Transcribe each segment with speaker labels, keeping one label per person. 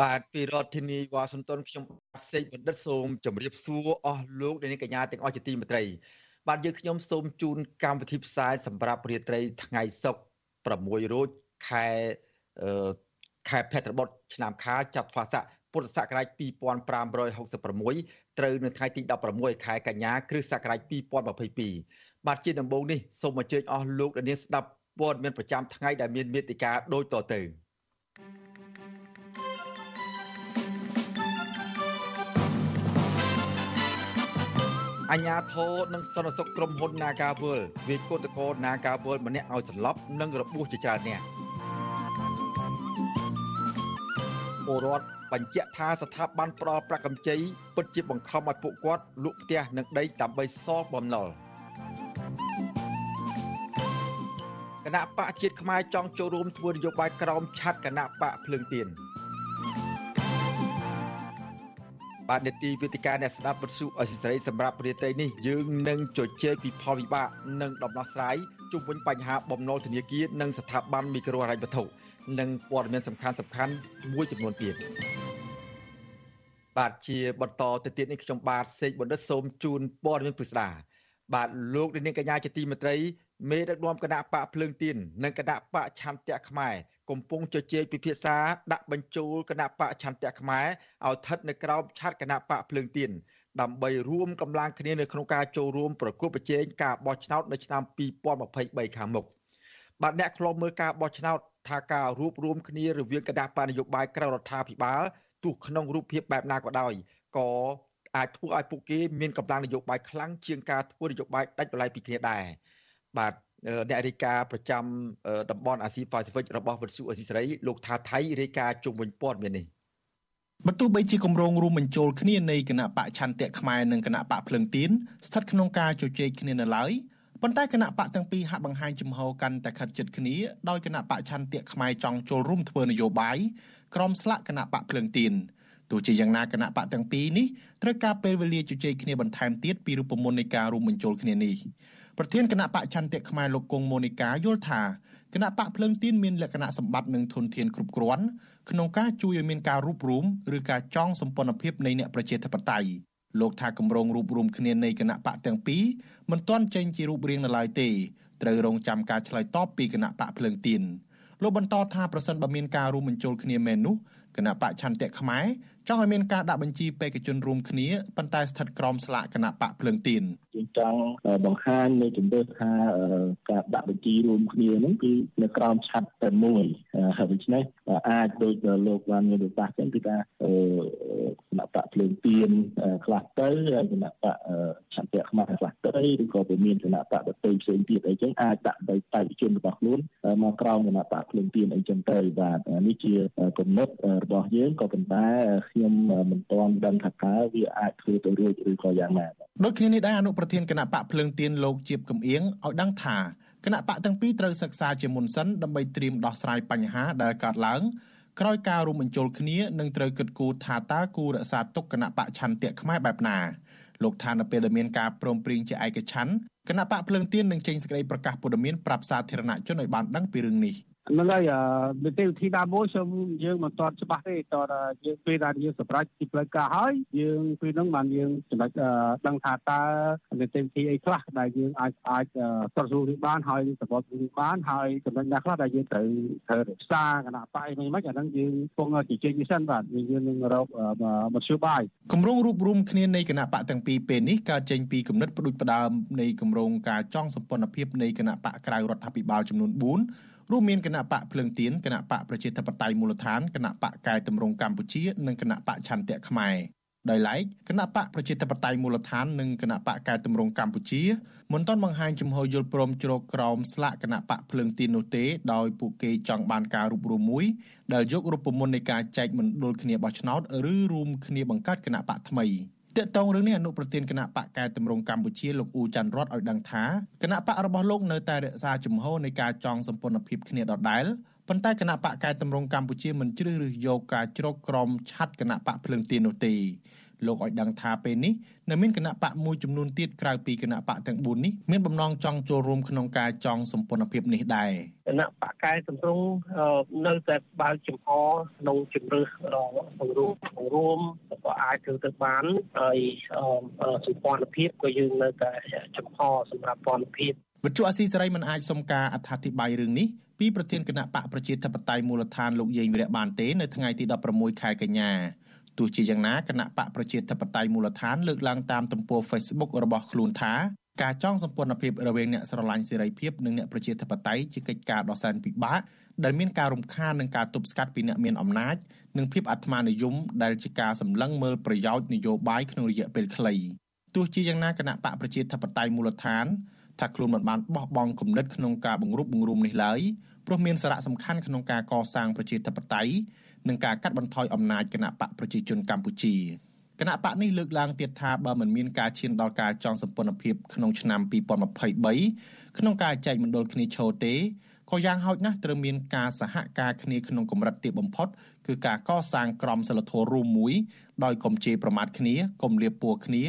Speaker 1: បាទពីរដ្ឋធានីវ៉ាស៊ីនតោនខ្ញុំសេកបណ្ឌិតសូមជម្រាបសួរអស់លោកអ្នកនាងកញ្ញាទាំងអស់ជាទីមេត្រី បាទយើងខ្ញុំសូមជូនកម្មវិធីផ្សាយសម្រាប់រាត្រីថ្ងៃសុក្រ6រោចខែអឺខែភទ្របទឆ្នាំខាលចាប់ផ្សាពុទ្ធសករាជ2566ត្រូវនៅថ្ងៃទី16ខែកញ្ញាគ្រិស្តសករាជ2022បាទជាដំបូងនេះសូមអញ្ជើញអស់លោកអ្នកនាងស្ដាប់ព័ត៌មានប្រចាំថ្ងៃដែលមានមេតិការដូចតទៅ អញ្ញាធរនិងសន្តិសុខក្រុមហ៊ុន Nagawal វាយកូតកោ Nagawal ម្នាក់ឲ្យសន្លប់និងរបួសជាច្រើនអ្នកពលរដ្ឋបញ្ជាក់ថាស្ថាប័នផ្ដល់ប្រាក់កម្ចីពិតជាបង្ខំឲ្យពួកគាត់លក់ផ្ទះនិងដីដើម្បីសងបំណុលគណៈបកជាតិខ្មែរចង់ចូលរួមធ្វើនយោបាយក្រោមឆាត់គណៈបកភ្លើងទៀន បាទនេតិវិទ្យាអ្នកស្ដាប់វិទ្យុអសិសរីសម្រាប់ប្រទេសនេះយើងនឹងជជែកពីផលវិបាកនិងដំណោះស្រាយជុំវិញបញ្ហាបំណុលធនាគារនិងស្ថាប័នមីក្រូហិរញ្ញវត្ថុនិងព័ត៌មានសំខាន់សំខាន់មួយចំនួនទៀតបាទជាបន្តទៅទៀតនេះខ្ញុំបាទសេកបណ្ឌិតសូមជូនព័ត៌មានពិស្ដាបាទលោកនាងកញ្ញាជាទីមេត្រីមេដឹកនាំគណៈបកភ្លើងទៀននិងគណៈបកឆន្ទៈខ្មែរ កំពុងជជែកពិភាក្សាដាក់បញ្ចូលគណៈបកឆន្ទៈខ្មែរឲ្យស្ថិតនៅក្រោមឆ័ត្រគណៈបកភ្លើងទៀនដើម្បីរួមកម្លាំងគ្នានៅក្នុងការចូលរួមប្រគល់ប្រជែងការបោះឆ្នោតនៅឆ្នាំ2023ខាងមុខបាទអ្នកខ្លំមើលការបោះឆ្នោតថាការរួបរวมគ្នារវាងគណៈបកនយោបាយក្រៅរដ្ឋាភិបាលទោះក្នុងរូបភាពបែបណាក៏ដោយក៏អាចធ្វើឲ្យពួកគេមានកម្លាំងនយោបាយខ្លាំងជាងការធ្វើនយោបាយដាច់បល័យពីគ្នាដែរបាទ អ្នករាយការណ៍ប្រចាំតំបន់អាស៊ីប៉ាស៊ីហ្វិករបស់វិទ្យុអេស៊ីសេរីលោកថាថៃរាយការណ៍ជុំវិញព័ត៌មាននេះ
Speaker 2: បើទោះបីជាគម្រោងរួមបញ្ចូលគ្នានៃគណៈបកឆន្ទៈខ្មែរនិងគណៈបកភ្លឹងទៀនស្ថិតក្នុងការជជែកគ្នានៅឡើយប៉ុន្តែគណៈបកទាំងពីរហាក់បង្ហាញចំហកាន់តែខិតជិតគ្នាដោយគណៈបកឆន្ទៈខ្មែរចង់ចូលរួមធ្វើនយោបាយក្រមស្លាកគណៈបកភ្លឹងទៀនទោះជាយ៉ាងណាគណៈបកទាំងពីរនេះត្រូវការពេលវេលាជជែកគ្នាបន្ថែមទៀតពីរូបមន្តនៃការរួមបញ្ចូលគ្នានេះ ប្រធានគណៈបកឆន្ទៈខ្មែរលោកគង់មូនីកាយល់ថាគណៈបកភ្លើងទៀនមានលក្ខណៈសម្បត្តិនិងធនធានគ្រប់គ្រាន់ក្នុងការជួយឲ្យមានការរួបរមឬការចងសម្ព័ន្ធភាពនៃអ្នកប្រជាធិបតេយ្យលោកថាគម្រោងរួបរមគ្នានៃគណៈបកទាំងពីរមិនទាន់ចេញជារូបរាងនៅឡើយទេត្រូវរងចាំការឆ្លើយតបពីគណៈបកភ្លើងទៀនលោកបន្តថាប្រសិនបើមានការរួមបញ្ចូលគ្នាមែននោះគណៈបកឆន្ទៈខ្មែរ ចង់ឲ្យមានការដាក់បញ្ជីបេក្ខជនរួមគ្នាប៉ុន្តែស្ថិតក្រោមស្លាកគណៈបកភ្លើងទៀន
Speaker 3: យើងចង់បង្ហាញនៅជំរឿថាការដាក់បញ្ជីរួមគ្នាហ្នឹងគឺនៅក្រោមឆ័ត្រតែមួយហើយដូច្នេះអាចដូចលោកបានមានប្រសាសន៍ចឹងគឺថាគណៈបកភ្លើងទៀនខ្លះទៅហើយគណៈបកឆន្ទៈខ្មែរខ្លះទៅ ឬក៏វាមានគណៈបកដទៃផ្សេងទៀតអីចឹងអាចដាក់ដោយបេក្ខជនរបស់ខ្លួនមកក្រោមគណៈបកភ្លើងទៀនអីចឹងទៅបាទនេះជាគំនិតរបស់យើងក៏ប៉ុន្តែខ្ញុំមិនទាន់ដឹងថាតើវាអាចធ្វើទៅរួចឬក៏យ៉ាងណា
Speaker 2: ដូចគ្នានេះដែរអនុប្រធានគណៈបកភ្លើងទៀនលោកជាបកំអៀងឲ្យដឹងថាគណៈបកទាំងពីរត្រូវសិក្សាជាមុនសិនដើម្បីត្រៀមដោះស្រាយបញ្ហាដែលកើតឡើងក្រោយការរួមបញ្ចូលគ្នានឹងត្រូវគិតគូរថាតើគូរក្សាទុកគណៈបកឆន្ទៈខ្មែរបែបណា លោកថានៅពេលដែលមានការព្រមព្រៀងជាឯកច្ឆន្ទគណៈបកភ្លើងទៀននឹងចេញសេចក្តីប្រកាសព័ត៌មានប្រាប់សាធារណជនឲ្យបានដឹងពីរឿងនេះ
Speaker 4: ហ្នឹងហើយនីតិវិធីណាមួយខ្ញុំយើងមិនទាន់ច្បាស់ទេតើយើងពេលដែលយើងសម្រេចពីផ្លូវការហើយយើងពេលហ្នឹងបានយើងចំណុចដឹងថាតើនីតិវិធីអីខ្លះដែលយើងអាចអាចស្រសួរនេះបានហើយសបត់នេះបានហើយចំណុចណាខ្លះដែលយើងត្រូវត្រូវរក្សាគណៈបកនេះមិនអាហ្នឹងយើងគង់ជជែកនេះសិនបាទយើងនឹងរកមធ្យោបាយ
Speaker 2: គម្រោងរួបរวมគ្នានៃគណៈបកទាំងពីរពេលនេះកើតចេញពីគំនិតផ្ដួចផ្ដើមនៃគម្រោងការចងសម្ព័ន្ធភាពនៃគណៈបកក្រៅរដ្ឋាភិបាលចំនួន4 រួមមានគណៈបកភ្លើងទៀនគណៈបកប្រជាធិបតេយ្យមូលដ្ឋានគណៈបកកែតម្រង់កម្ពុជានិងគណៈបកឆន្ទៈខ្មែរដោយឡែកគណៈបកប្រជាធិបតេយ្យមូលដ្ឋាននិងគណៈបកកែតម្រង់កម្ពុជាមិនទាន់បង្ហាញជំហរយល់ព្រមជ្រកក្រោមស្លាកគណៈបកភ្លើងទៀននោះទេដោយពួកគេចង់បានការរួបរวมមួយដែលយករូបមន្តនៃការចែកមណ្ឌលគ្នាបោះឆ្នោតឬរួមគ្នាបង្កើតគណៈបកថ្មី តកតងរឿងនេះអនុប្រធានគណៈបកកែតម្រង់កម្ពុជាលោកអ៊ូច័ន្ទរតឲ្យដឹងថាគណៈបករបស់លោកនៅតែរក្សាជំហរនៃការចងសម្ព័ន្ធភាពគ្នាដដែលប៉ុន្តែគណៈបកកែតម្រង់កម្ពុជាមិនជ្រើសរើសយកការជ្រកក្រមឆាត់គណៈបកភ្លើងទៀននោះទេ លោកឲ្យដឹងថាពេលនេះនៅមានគណៈបកមួយចំនួនទៀតក្រៅពីគណៈបកទាំង4នេះមានបំណងចង់ចូលរួមក្នុងការចងសម្ព័ន្ធភាពនេះដែរ
Speaker 4: គណៈបកកែតម្រង់នៅតែបើកចំហក្នុងជំរឿសបង្រួមបង្រួមក៏អាចធ្វើទៅបានហើយសម្ព័ន្ធភាពក៏យើងនៅតែចំហសម្រាប់ព័ន្ធភាព
Speaker 2: វិទ្យុអាស៊ីសេរីមិនអាចសុំការអត្ថាធិប្បាយរឿងនេះពីប្រធានគណៈបកប្រជាធិបតេយ្យមូលដ្ឋានលោកយេងវិរៈបានទេនៅថ្ងៃទី16ខែកញ្ញា ទោះជាយ៉ាងណាគណៈបកប្រជាធិបតេយ្យមូលដ្ឋានលើកឡើងតាមទំព័រ Facebook របស់ខ្លួនថាការចងសម្ព័ន្ធភាពរវាងអ្នកស្រឡាញ់សេរីភាពនិងអ្នកប្រជាធិបតេយ្យជាកិច្ចការដ៏សែនពិបាកដែលមានការរំខាននឹងការទប់ស្កាត់ពីអ្នកមានអំណាចនិងភាពអាត្មានិយមដែលជាការសម្លឹងមើលប្រយោជន៍នយោបាយក្នុងរយៈពេលខ្លីទោះជាយ៉ាងណាគណៈបកប្រជាធិបតេយ្យមូលដ្ឋានថាខ្លួនមិនបានបោះបង់គំនិតក្នុងការបង្រួបបង្រួមនេះឡើយព្រោះមានសារៈសំខាន់ក្នុងការកសាងប្រជាធិបតេយ្យ និងការកាត់បន្ថយអំណាចគណៈបកប្រជាជនកម្ពុជាគណៈបកនេះលើកឡើងទៀតថាបើមិនមានការឈានដល់ការចងសម្ព័ន្ធភាពក្នុងឆ្នាំ2023ក្នុងការចែកមណ្ឌលគ្នាឈរទេក៏យ៉ាងហោចណាស់ត្រូវមានការសហការគ្នាក្នុងកម្រិតទាបបំផុតគឺការកសាងក្រមសីលធម៌រួមមួយដោយកុំជេរប្រមាថគ្នាកុំលៀបពួរគ្នា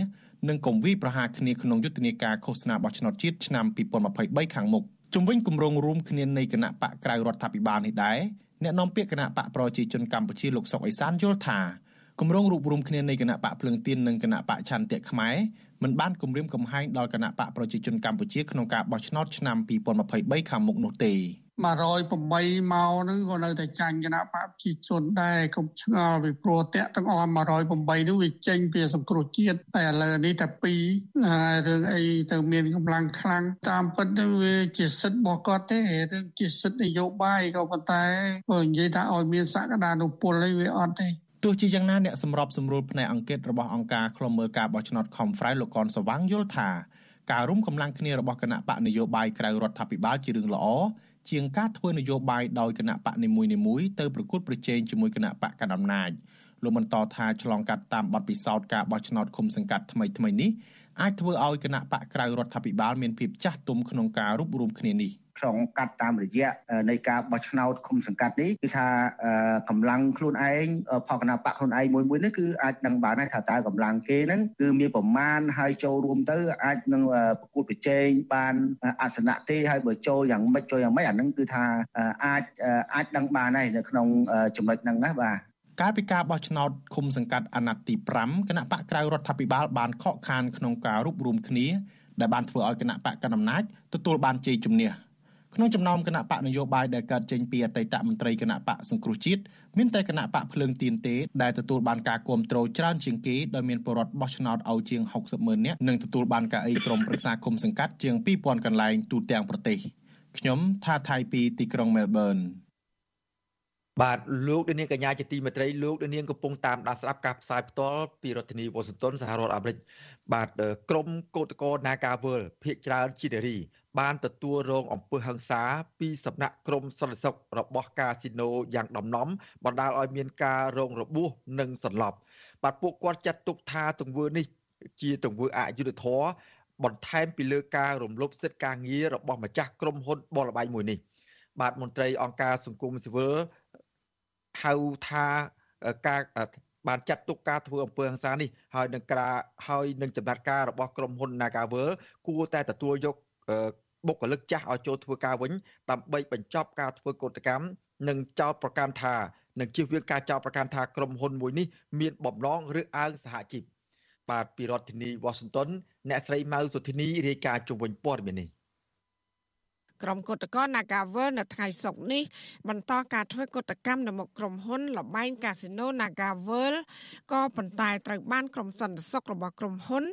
Speaker 2: និងកុំវិប្រហាគ្នាក្នុងយុទ្ធនាការឃោសនាបោះឆ្នោតជាតិឆ្នាំ2023ខាងមុខជំវិញគម្រោងរួមគ្នានៃគណៈបកក្រៅរដ្ឋាភិបាលនេះដែរ អ្នកនាំពាក្យគណៈបកប្រជាជនកម្ពុជាលោកសុកអេសានយល់ថាគម្រោងរួបរวมគ្នានៃគណៈបកភ្លើងទៀននិងគណៈបកឆន្ទៈខ្មែរមិនបានគម្រាមកំហែងដល់គណៈបកប្រជាជនកម្ពុជាក្នុងការបោះឆ្នោតឆ្នាំ2023ខាងមុខនោះទេ
Speaker 5: 108ម៉ោងហ្នឹងក៏នៅតែចាញ់គណៈបកប្រជាជនដែរកុំឆ្ងល់ពីព្រោះតាក់ទាំងអស់108នោះវាចេញពីសង្គ្រោះជាតិតែឥឡូវនេះតែ2រឿងអីទៅមានកម្លាំងខ្លាំងតាមពិតទៅវាជាសិទ្ធិរបស់គាត់ទេរឿងជាសិទ្ធិនយោបាយក៏ប៉ុន្តែបើនិយាយថាឲ្យមានសក្តានុពលអីវាអត់ទេ
Speaker 2: ទោះជាយ៉ាងណាអ្នកសម្របសម្រួលផ្នែកអង្គិតរបស់អង្គការឃ្លាំមើលការបោះឆ្នោត Confrey លោកកនសវាងយល់ថាការរួមកម្លាំងគ្នារបស់គណៈបកនយោបាយក្រៅរដ្ឋាភិបាលជារឿងល្អ ជាងការធ្វើនយោបាយដោយគណៈបកនីមួយៗទៅប្រកួតប្រជែងជាមួយគណៈបកកណ្ដាលអំណាចលោកបន្តថាឆ្លងកាត់តាមបទពិសោធន៍ការបោះឆ្នោតឃុំសង្កាត់ថ្មីថ្មីនេះ អាចធ្វើឲ្យគណៈបកក្រៅរដ្ឋាភិបាលមានភាពចាស់ទុំក្នុងការរួបរวมគ្នានេះ
Speaker 6: ឆ្លងកាត់តាមរយៈនៃការបោះឆ្នោតឃុំសង្កាត់នេះគឺថាកម្លាំងខ្លួនឯងផលគណៈបកខ្លួនឯងមួយមួយនេះគឺអាចដឹងបានថាតើកម្លាំងគេហ្នឹងគឺមានប្រមាណហើយចូលរួមទៅអាចនឹងប្រកួតប្រជែងបានអាសនៈទេហើយបើចូលយ៉ាងម៉េចចូលយ៉ាងម៉េចអាហ្នឹងគឺថាអាចអាចដឹងបានហើយនៅក្នុងចំណុចហ្នឹងណាបាទ
Speaker 2: កាលពីការបោះឆ្នោតឃុំសង្កាត់អាណត្តិទី5គណៈបកក្រៅរដ្ឋាភិបាលបានខកខានក្នុងការរួបរวมគ្នាដែលបានធ្វើឲ្យគណៈបកកណ្ដាលអំណាចទទួលបានជ័យជំនះក្នុងចំណោមគណៈបកនយោបាយដែលកើតចេញពីអតីតមន្ត្រីគណៈបកសង្គ្រោះជាតិមានតែគណៈបកភ្លើងទៀនទេដែលទទួលបានការគ្រប់គ្រងច្រើនជាងគេដោយមានពលរដ្ឋបោះឆ្នោតឲ្យជាង60ម៉ឺននាក់និងទទួលបានការអីក្រុមប្រឹក្សាគុំសង្កាត់ជាង2000កន្លែងទូទាំងប្រទេសខ្ញុំថាថៃពីទីក្រុងមែលប៊ន
Speaker 1: បាទលោកនាងកញ្ញាជាទីមេត្រីលោកនាងកំពុងតាមដានស្ដាប់ការផ្សាយផ្ទាល់ពីរដ្ឋធានីវ៉ាស៊ីនតោនសហរដ្ឋអាមេរិកបាទក្រមកោតកោនាការវើលភ ieck ច្រើនជានារីបានទទួលរងអំពើហិង្សាពីសំណាក់ក្រមសន្តិសុខរបស់កាស៊ីណូយ៉ាងដំណំបណ្ដាលឲ្យមានការរងរបួសនិងសន្លប់បាទពួកគាត់ចាត់ទុកថាទង្វើនេះជាទង្វើអយុត្តិធម៌បន្ថែមពីលើការរំលោភសិទ្ធិការងាររបស់ម្ចាស់ក្រុមហ៊ុនបលបែងមួយនេះបាទមន្ត្រីអង្គការសង្គមស៊ីវិល ហៅថាការបានចាត់ទុកការធ្វើអំពើហិង្សានេះហើយនឹងការហើយនឹងចំណាត់ការរបស់ក្រុមហ៊ុន Nagavel គួរតែទទួលយកបុគ្គលិកចាស់ឲ្យចូលធ្វើការវិញដើម្បីបញ្ចប់ការធ្វើកោតកម្មនិងចោទប្រកាន់ថានឹងជៀសវាងការចោទប្រកាន់ថាក្រុមហ៊ុនមួយនេះមានបំណងឬអើងសហជីពបាទពីរដ្ឋធានី Washington អ្នកស្រីម៉ៅសុធីនីរាយការណ៍ជុំវិញព័ត៌មាននេះ
Speaker 7: ក្រុមគុតកោ Nagavel នៅថ្ងៃសុក្រនេះបន្តការធ្វើគុតកម្មនៅមុខក្រុមហ៊ុនលបែងកាស៊ីណូ Nagavel ក៏ប៉ុន្តែត្រូវបានក្រុមសន្តិសុខរបស់ក្រុមហ៊ុន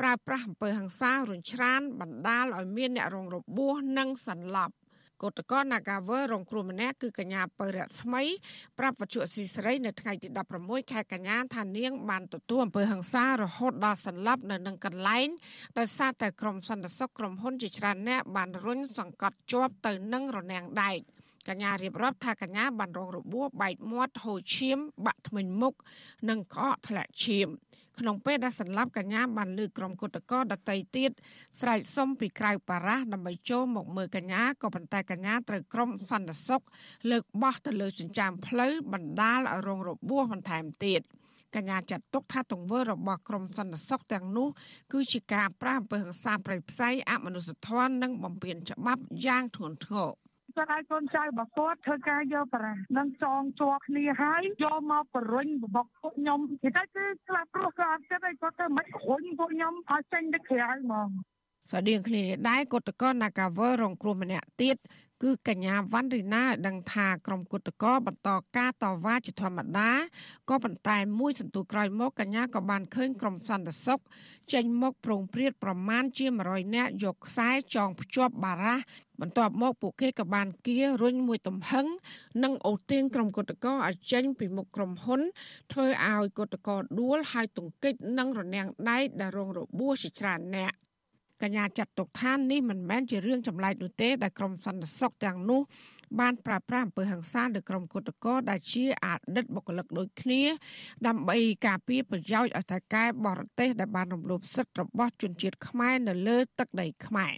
Speaker 7: ប្រើប្រាស់អំពើហិង្សារុញច្រានបណ្ដាលឲ្យមានអ្នករងរបួសនិងសន្លប់ គឧតកោ Nagawer រងគ្រោះម្នាក់គឺកញ្ញាពៅរស្មីប្រាប់វត្ថុស៊ីស្រីនៅថ្ងៃទី16ខែកញ្ញាថានាងបានទទួលអំពើហិង្សារហូតដល់សន្លប់នៅនឹងកន្លែងដោយសារតែក្រុមសន្តិសុខក្រុមហ៊ុនជាច្រើនអ្នកបានរុញសង្កត់ជាប់ទៅនឹងរនាំងដែកកញ្ញារៀបរាប់ថាកញ្ញាបានរងរបួសបែកមាត់ហូរឈាមបាក់ធ្មេញមុខនិងក្អកធ្លាក់ឈាម ក្នុងពេលដែលសន្លប់កញ្ញាបានលើកក្រុមគុតកោដតីទៀតស្រែកសុំពីក្រៅបារះដើម្បីចូលមកមើលកញ្ញាក៏ប៉ុន្តែកញ្ញាត្រូវក្រុមសន្តិសុខលើកបោះទៅលើចិញ្ចើមផ្លូវបណ្ដាលឲ្យរងរបួសបន្ថែមទៀតកញ្ញាចាត់ទុកថាទង្វើរបស់ក្រុមសន្តិសុខទាំងនោះគឺជាការប្រាអំពើហិង្សាប្រៃផ្សៃអមនុស្សធម៌និងបំពានច្បាប់យ៉ាងធ្ងន់ធ្ងរ
Speaker 8: គាត់ឲ្យកូនចៅរបស់គាត់ធ្វើការយកប្រាស់នឹងចងជាប់គ្នាហើយយកមកបរុញបបកពួកខ្ញុំគេតែគឺខ្លះព្រោះគាត់អត់ចិត្តឲ្យគាត់ទៅមិនរុញពួកខ្ញុំឲ្យចេញទៅក្រៅហ្មង
Speaker 7: ស្តីងគ្នាដែរកុតកោ Nagawer រងគ្រោះម្នាក់ទៀត គឺកញ្ញាវ៉ាន់រីណាឲ្យដឹងថាក្រុមគុតកោបន្តការតវ៉ាជាធម្មតាក៏ប៉ុន្តែមួយសន្ទុះក្រោយមកកញ្ញាក៏បានឃើញក្រុមសន្តិសុខចេញមកប្រងព្រាតប្រមាណជា100នាក់យកខ្សែចងភ្ជាប់បារ៉ាស់បន្ទាប់មកពួកគេក៏បានគៀរុញមួយទំហឹងនិងអូសទាញក្រុមគុតកោឲ្យចេញពីមុខក្រុមហ៊ុន ធ្វើឲ្យគុតកោដួលហើយទង្គិចនិងរនាំងដៃដែលរងរបួសជាច្រើនអ្នក កញ្ញាចាត់ទុកថានេះមិនមែនជារឿងចម្លែកនោះទេដែលក្រុមសន្តិសុខទាំងនោះបានប្រាស្រ័យអំពើហិង្សាដល់ក្រុមគុតកោដែលជាអតីតបុគ្គលិកដូចគ្នា ដើម្បីការពារប្រយោជន៍អធិការបរទេសដែលបានរំលោភសិទ្ធិរបស់ជនជាតិខ្មែរនៅលើទឹកដីខ្មែរ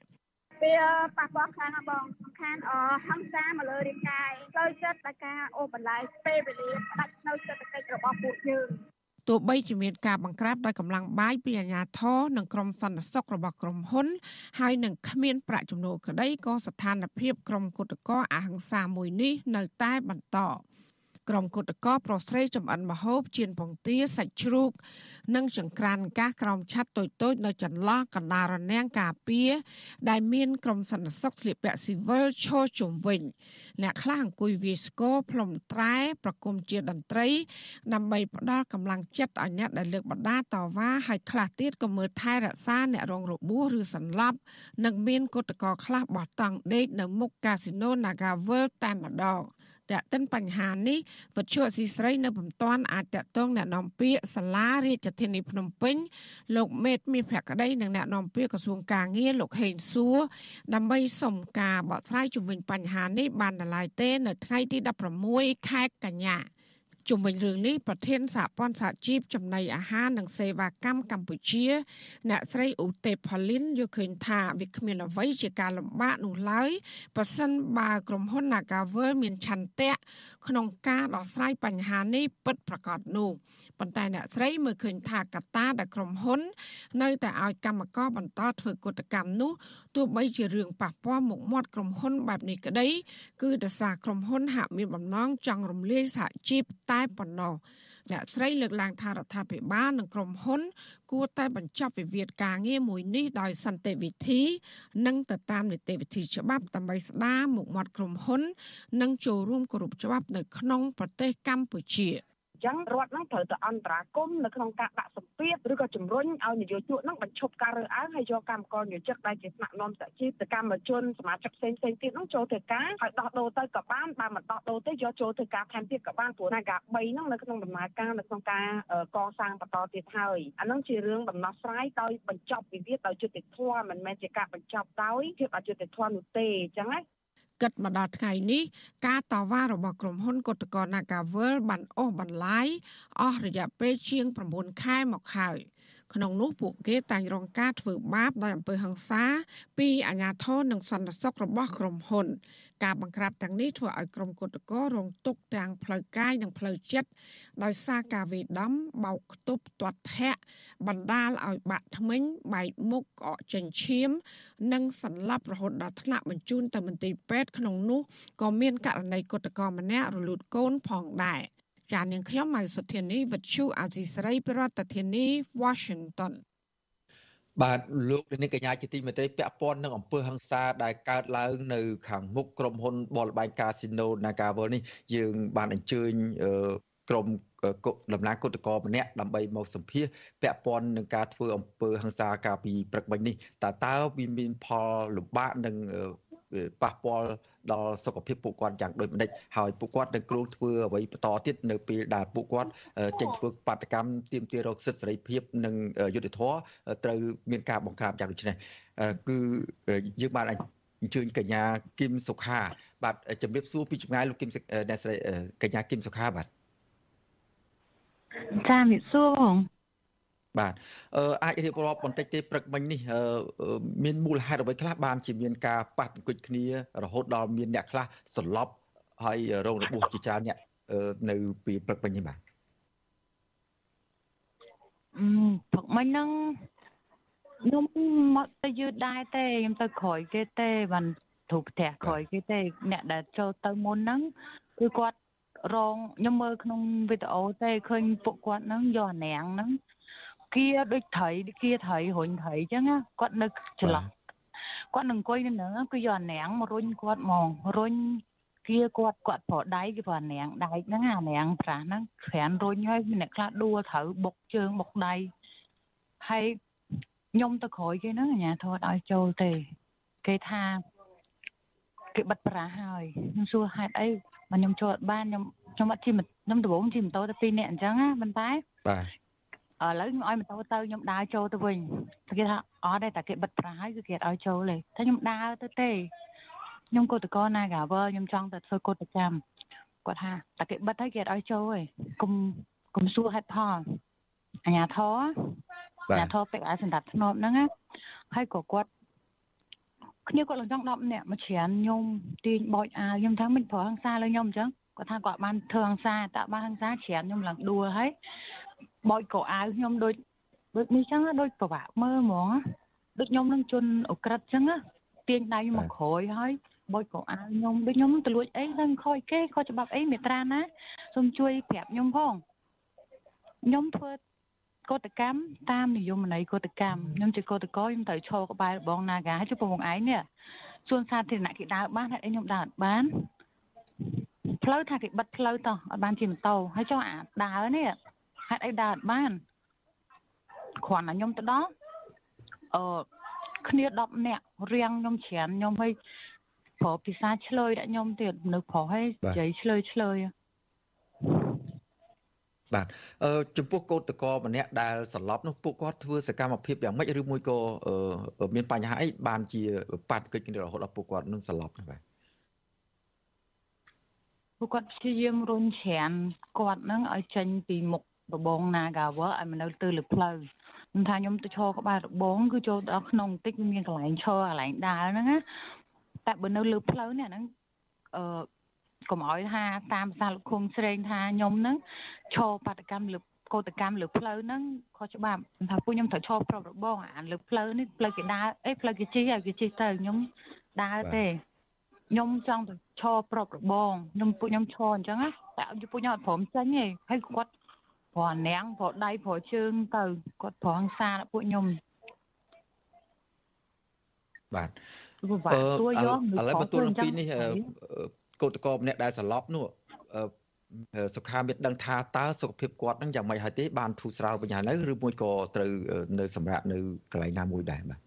Speaker 8: វាប៉ះពាល់ខ្លាំងណាស់បងសំខាន់អហង្សាមកលើរាងកាយចូលចិត្តតែការអូសបន្លាយពេលវេលាផ្ដាច់នៅសេដ្ឋកិច្ចរបស់ពួកយើង
Speaker 7: ទោះបីជាមានការបង្ក្រាបដោយកម្លាំងបាយពីអាជ្ញាធរនិងក្រុមសន្តិសុខរបស់ក្រុមហ៊ុន ហើយនឹងគ្មានប្រាក់ចំណូលក្តីក៏ស្ថានភាពក្រុមគុតកោអហិង្សាមួយនេះនៅតែបន្ត ក្រុមគុតកោប្រុសស្រីចំអិនមហូបជៀនពងទាសាច់ជ្រូក និងចង្ក្រានកាសក្រោមឆ័ត្រតូចៗនៅចន្លោះកណ្ដាលរនាំងការពារដែលមានក្រុមសន្តិសុខស្លៀកពាក់ស៊ីវិលឈរជុំវិញអ្នកខ្លះអង្គុយវាយស្គរផ្លុំត្រែប្រគំជាតន្ត្រី ដើម្បីផ្ដល់កម្លាំងចិត្តឲ្យអ្នកដែលលើកបដាតវ៉ាហើយខ្លះទៀតក៏មើលថែរក្សាអ្នករងរបួសឬសន្លប់និងមានគុតកោខ្លះបោះតង់ដេកនៅមុខកាស៊ីណូ Naga World តែម្ដង តាក់ទិនបញ្ហានេះវិទ្យុអសីស្រីនៅពុំទាន់អាចតាក់ទងអ្នកនាំពាក្យសាលារាជធានីភ្នំពេញលោកមេតមាសភក្តីនិងអ្នកនាំពាក្យក្រសួងការងារលោកហេងសួរដើម្បីសុំការបកស្រាយជំវិញបញ្ហានេះបានដល់ឡើយទេ នៅថ្ងៃទី16ខែកញ្ញា ជុំវិញរឿងនេះប្រធានសហព័ន្ធសហជីពចំណីអាហារនិងសេវាកម្មកម្ពុជា អ្នកស្រីឧទេផលីនយល់ឃើញថាវាគ្មានអ្វីជាការលំបាកនោះឡើយប្រសិនបើក្រុមហ៊ុន Nagavel មានឆន្ទៈក្នុងការដោះស្រាយបញ្ហានេះពិតប្រាកដនោះ ប៉ុន្តែអ្នកស្រីមើលឃើញថាកត្តាដែលក្រុមហ៊ុន នៅតែឲ្យកម្មករបន្តធ្វើកតកម្មនោះទោះបីជារឿងប៉ះពាល់មុខមាត់ក្រុមហ៊ុនបែបនេះក្តី គឺដោយសារក្រុមហ៊ុនហាក់មានបំណងចង់រំលាយសហជីពតែប៉ុណ្ណោះអ្នកស្រីលើកឡើងថារដ្ឋាភិបាលនិងក្រុមហ៊ុន គួរតែបញ្ចប់វិវាទការងារមួយនេះដោយសន្តិវិធី និងទៅតាមនីតិវិធីច្បាប់ដើម្បីស្ដារមុខមាត់ក្រុមហ៊ុន និងចូលរួមគោរពច្បាប់នៅក្នុងប្រទេសកម្ពុជា។
Speaker 8: ចឹងរដ្ឋនឹងត្រូវតែអន្តរាគមនៅក្នុងការដាក់សម្ពាធឬក៏ជំរុញឲ្យនយោជកនឹងបញ្ឈប់ការរើសអើងហើយយកកម្មករនិយោជិតដែលជាថ្នាក់នាំសហជីពទៅកម្មជនសមាជិកផ្សេងផ្សេងទៀតនឹងចូលធ្វើការហើយដោះដូរទៅក៏បានបើមិនដោះដូរទេយកចូលធ្វើការថែមទៀតក៏បានព្រោះណាការ3ហ្នឹងនៅក្នុងដំណើរការនៅក្នុងការកសាងបន្តទៀតហើយអានឹងជារឿងដំណោះស្រាយដោយបញ្ចប់វិវាទដោយយុត្តិធម៌មិនមែនជាការបញ្ចប់ដោយភាពអយុត្តិធម៌នោះទេអញ្ចឹងណា
Speaker 7: គិតមកដល់ថ្ងៃនេះការតវ៉ារបស់ក្រុមហ៊ុនគឧតកោ Nagavel បានអូសបន្លាយអស់រយៈពេលជាង9ខែមកហើយ ក្នុងនោះពួកគេតែងរងការធ្វើបាបដោយអំពើហិង្សាពីអាជ្ញាធរនិងសន្តិសុខរបស់ក្រុមហ៊ុន ការបង្ក្រាបទាំងនេះធ្វើឲ្យក្រុមគុតកោរងទុកទាំងផ្លូវកាយនិងផ្លូវចិត្តដោយសារការវេដំបោកខ្ទប់ទាត់ធាក់បណ្ដាលឲ្យបាក់ធ្មេញបែកមុខក្អកចិញ្ចៀមនិងសន្លប់រហូតដល់ថ្នាក់បញ្ជូនទៅមន្ទីរពេទ្យក្នុងនោះក៏មានករណីគុតកោម្នាក់រលូតកូនផងដែរ ចាននាងខ្ញុំម៉ៃសុធានីវិទ្យុអាស៊ីសេរីប្រធានាធិបតី Washington
Speaker 1: បាទលោកនាងកញ្ញាជាទីមេត្រីពាក់ព័ន្ធនឹងអំពើហិង្សាដែលកើតឡើងនៅខាងមុខក្រុមហ៊ុនបលបែងកាស៊ីណូ Nagawal នេះយើងបានអញ្ជើញក្រុមដំណើរគុតកោម្នាក់ដើម្បីមកសម្ភាសពាក់ព័ន្ធនឹងការធ្វើអំពើហិង្សាកាលពីព្រឹកមិញនេះតើតើវាមានផលលំបាកនឹង ប៉ះពាល់ដល់សុខភាពពួកគាត់យ៉ាងដូចម្ដេចហើយពួកគាត់នឹងគ្រោងធ្វើអ្វីបន្តទៀតនៅពេលដែលពួកគាត់ចេញធ្វើបាតកម្មទាមទាររកសិទ្ធិសេរីភាពនិងយុត្តិធម៌ត្រូវមានការបង្ក្រាបយ៉ាងដូចនេះគឺយើងបានអញ្ជើញកញ្ញាគឹមសុខា បាទជំរាបសួរពីចម្ងាយលោកគឹមអ្នកស្រីកញ្ញាគឹមសុខាបាទ
Speaker 9: ចាជំរាបសួរបង
Speaker 1: បាទអឺអាចរៀបរាប់បន្តិចទេព្រឹកមិញនេះមានមូលហេតុអ្វីខ្លះបានជាមានការប៉ះទង្គិចគ្នារហូតដល់មានអ្នកខ្លះសន្លប់ហើយរងរបួសជាច្រើនអ្នកនៅពីព្រឹកមិញនេះបាទ
Speaker 9: អឺព្រឹកមិញហ្នឹងខ្ញុំមកទៅយឺតដែរទេខ្ញុំទៅក្រោយគេទេបានទូផ្ទះក្រោយគេទេ អ្នកដែលចូលទៅមុនហ្នឹងគឺគាត់រងខ្ញុំមើលក្នុងវីដេអូទេឃើញពួកគាត់ហ្នឹងយកអានាងហ្នឹង គៀដូចត្រីគៀត្រីរុញត្រីអញ្ចឹងគាត់នៅចន្លោះគាត់នឹងអង្គុយនៅហ្នឹងគឺយកអានាងមករុញគាត់ហ្មងរុញគៀគាត់គាត់ប្រដៃគេប្រអានាងដែកហ្នឹងអានាងប្រាស់ហ្នឹងក្រានរុញហើយអ្នកខ្លះដួលត្រូវបុកជើងបុកដៃហើយខ្ញុំទៅក្រោយគេហ្នឹងអាញាធរឲ្យចូលទេគេថាគេបិទប្រាស់ហើយខ្ញុំសួរហេតុអីមកខ្ញុំចូលអត់បានខ្ញុំខ្ញុំអត់ជិះខ្ញុំដំបូងជិះម៉ូតូទៅ2នាក់អញ្ចឹងណាប៉ុន្តែ
Speaker 1: បាទ
Speaker 9: ឥឡូវខ្ញុំឲ្យម៉ូតូទៅខ្ញុំដើរចូលទៅវិញគេថាអត់ទេតែគេបិទប្រាស់ហើយគឺគេអត់ឲ្យចូលទេតែខ្ញុំដើរទៅទេខ្ញុំកោតកោ Nagavel ខ្ញុំចង់ទៅធ្វើកោតកម្មគាត់ថាតែគេបិទហើយគេអត់ឲ្យចូលទេគុំគុំសួរហេតុផលអាញាធរអាញាធរពេកឲ្យសម្ដេចធ្នប់ហ្នឹងណាហើយក៏គាត់គ្នាគាត់ឡើងចង់10នាក់មកច្រានខ្ញុំទាញបោចអាវខ្ញុំថាមិនប្រហង្សាលើខ្ញុំអញ្ចឹងគាត់ថាគាត់បានធ្វើហង្សាតែបានហង្សាច្រានខ្ញុំឡើងដួលហើយ បោចកោអាវខ្ញុំដូចដូចនេះចឹងដូចប្រវាក់មើលហ្មងដូចខ្ញុំនឹងជន់អក្រិតចឹងទាញដៃមកក្រោយហើយបោចកោអាវខ្ញុំដូចខ្ញុំទៅលួចអីនឹងខ້ອຍគេខុសច្បាប់អីមេត្រាណាសូមជួយប្រាប់ខ្ញុំផងខ្ញុំធ្វើកោតកម្មតាមនិយមន័យកោតកម្មខ្ញុំជាកោតកោខ្ញុំត្រូវឈរក្បែរបងនាកាហើយជប៉ុងឯងនេះសួនសាធារណៈគេដើរបានហើយខ្ញុំដើរអត់បានផ្លូវថាគេបិទផ្លូវតោះអត់បានជិះម៉ូតូហើយចុះអាដើរនេះ ហេតុអីដើរអត់បានគ្រាន់តែខ្ញុំទៅដល់អឺគ្នា10នាក់រៀងខ្ញុំច្រានខ្ញុំឲ្យប្រុសពិសាឆ្លើយដាក់ខ្ញុំទៀតនៅប្រុសឲ្យនិយាយឆ្លើយឆ្លើយ
Speaker 1: បាទអឺចំពោះកោតតកម្នាក់ដែលសន្លប់នោះពួកគាត់ធ្វើសកម្មភាពយ៉ាងម៉េចឬមួយក៏មានបញ្ហាអីបានជាបាតុកិច្ចរហូតដល់ពួកគាត់នឹងសន្លប់នោះបាទ
Speaker 9: ពួកគាត់ព្យាយាមរុញច្រានគាត់នឹងឲ្យចេញពីមុខ របង Nagawer ឲ្យមកនៅទៅលើផ្លូវខ្ញុំថាខ្ញុំទៅឈរក្បែររបងគឺចូលដល់ក្នុងបន្តិចវាមានកន្លែងឈរកន្លែងដើរហ្នឹងណាតែបើនៅលើផ្លូវនេះហ្នឹងអឺកុំឲ្យថាតាមភាសាលោកឃុំស្រេងថាខ្ញុំហ្នឹងឈរបដកម្មលើកោតកម្មលើផ្លូវហ្នឹងខុសច្បាប់ថាពួកខ្ញុំត្រូវឈរប្របរបងអាលើផ្លូវនេះផ្លូវគេដើរអេផ្លូវគេជិះឲ្យគេជិះទៅខ្ញុំដើរទេខ្ញុំចង់ទៅឈរប្របរបងខ្ញុំពួកខ្ញុំឈរអញ្ចឹងណាតែពួកខ្ញុំអត់ព្រមចេញទេហើយគាត់ ព្រោះនាងព្រោះដៃព្រោះជើងទៅគាត់ប្រងសាពួកខ្ញុំ
Speaker 1: បាទ
Speaker 9: បាទទួយក
Speaker 1: ឥឡូវបន្ទូលអំពីនេះកោតកោម្នាក់ដែលសន្លប់នោះសុខាមានដឹងថាតើសុខភាពគាត់នឹងយ៉ាងម៉េចហើយទេបានធូរស្រាលវិញហើយនៅឬមួយក៏ត្រូវនៅសម្រាប់នៅកន្លែងណាមួយដែរបាទ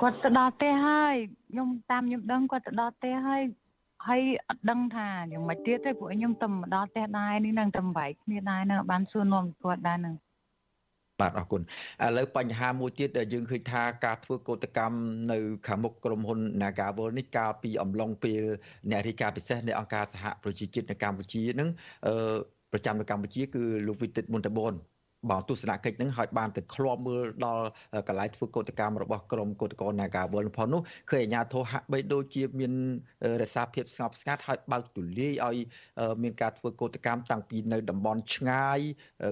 Speaker 9: គាត់ទៅដល់ផ្ទះហើយខ្ញុំតាមខ្ញុំដឹងគាត់ទៅដល់ផ្ទះហើយ ហើយអត់ដឹងថាយ៉ាងម៉េចទៀតទេពួកខ្ញុំទៅមកដល់ផ្ទះដែរនេះនឹងទៅបែកគ្នាដែរនឹងបានសួរនាំគាត់ដែរនឹង
Speaker 1: បាទអរគុណឥឡូវបញ្ហាមួយទៀតដែលយើងឃើញថាការធ្វើកោតកម្មនៅខាងមុខក្រុមហ៊ុន Nagawal នេះកាលពីអំឡុងពេលអ្នករាយការណ៍ពិសេសនៃអង្គការសហប្រជាជាតិនៅកម្ពុជានឹងប្រចាំនៅកម្ពុជាគឺលោកវិទិតមុនតបន បងទស្សនកិច្ចនឹងឲ្យបានទៅឃ្លាំមើលដល់កន្លែងធ្វើកោតកម្មរបស់ក្រមកោតក្រ Nagawal ផងនោះឃើញអាជ្ញាធរហាក់បីដូចជាមានរក្សាភាពស្ងប់ស្ងាត់ហើយបើកទូលាយឲ្យមានការធ្វើកោតកម្មតាំងពីនៅតំបន់ឆ្ងាយ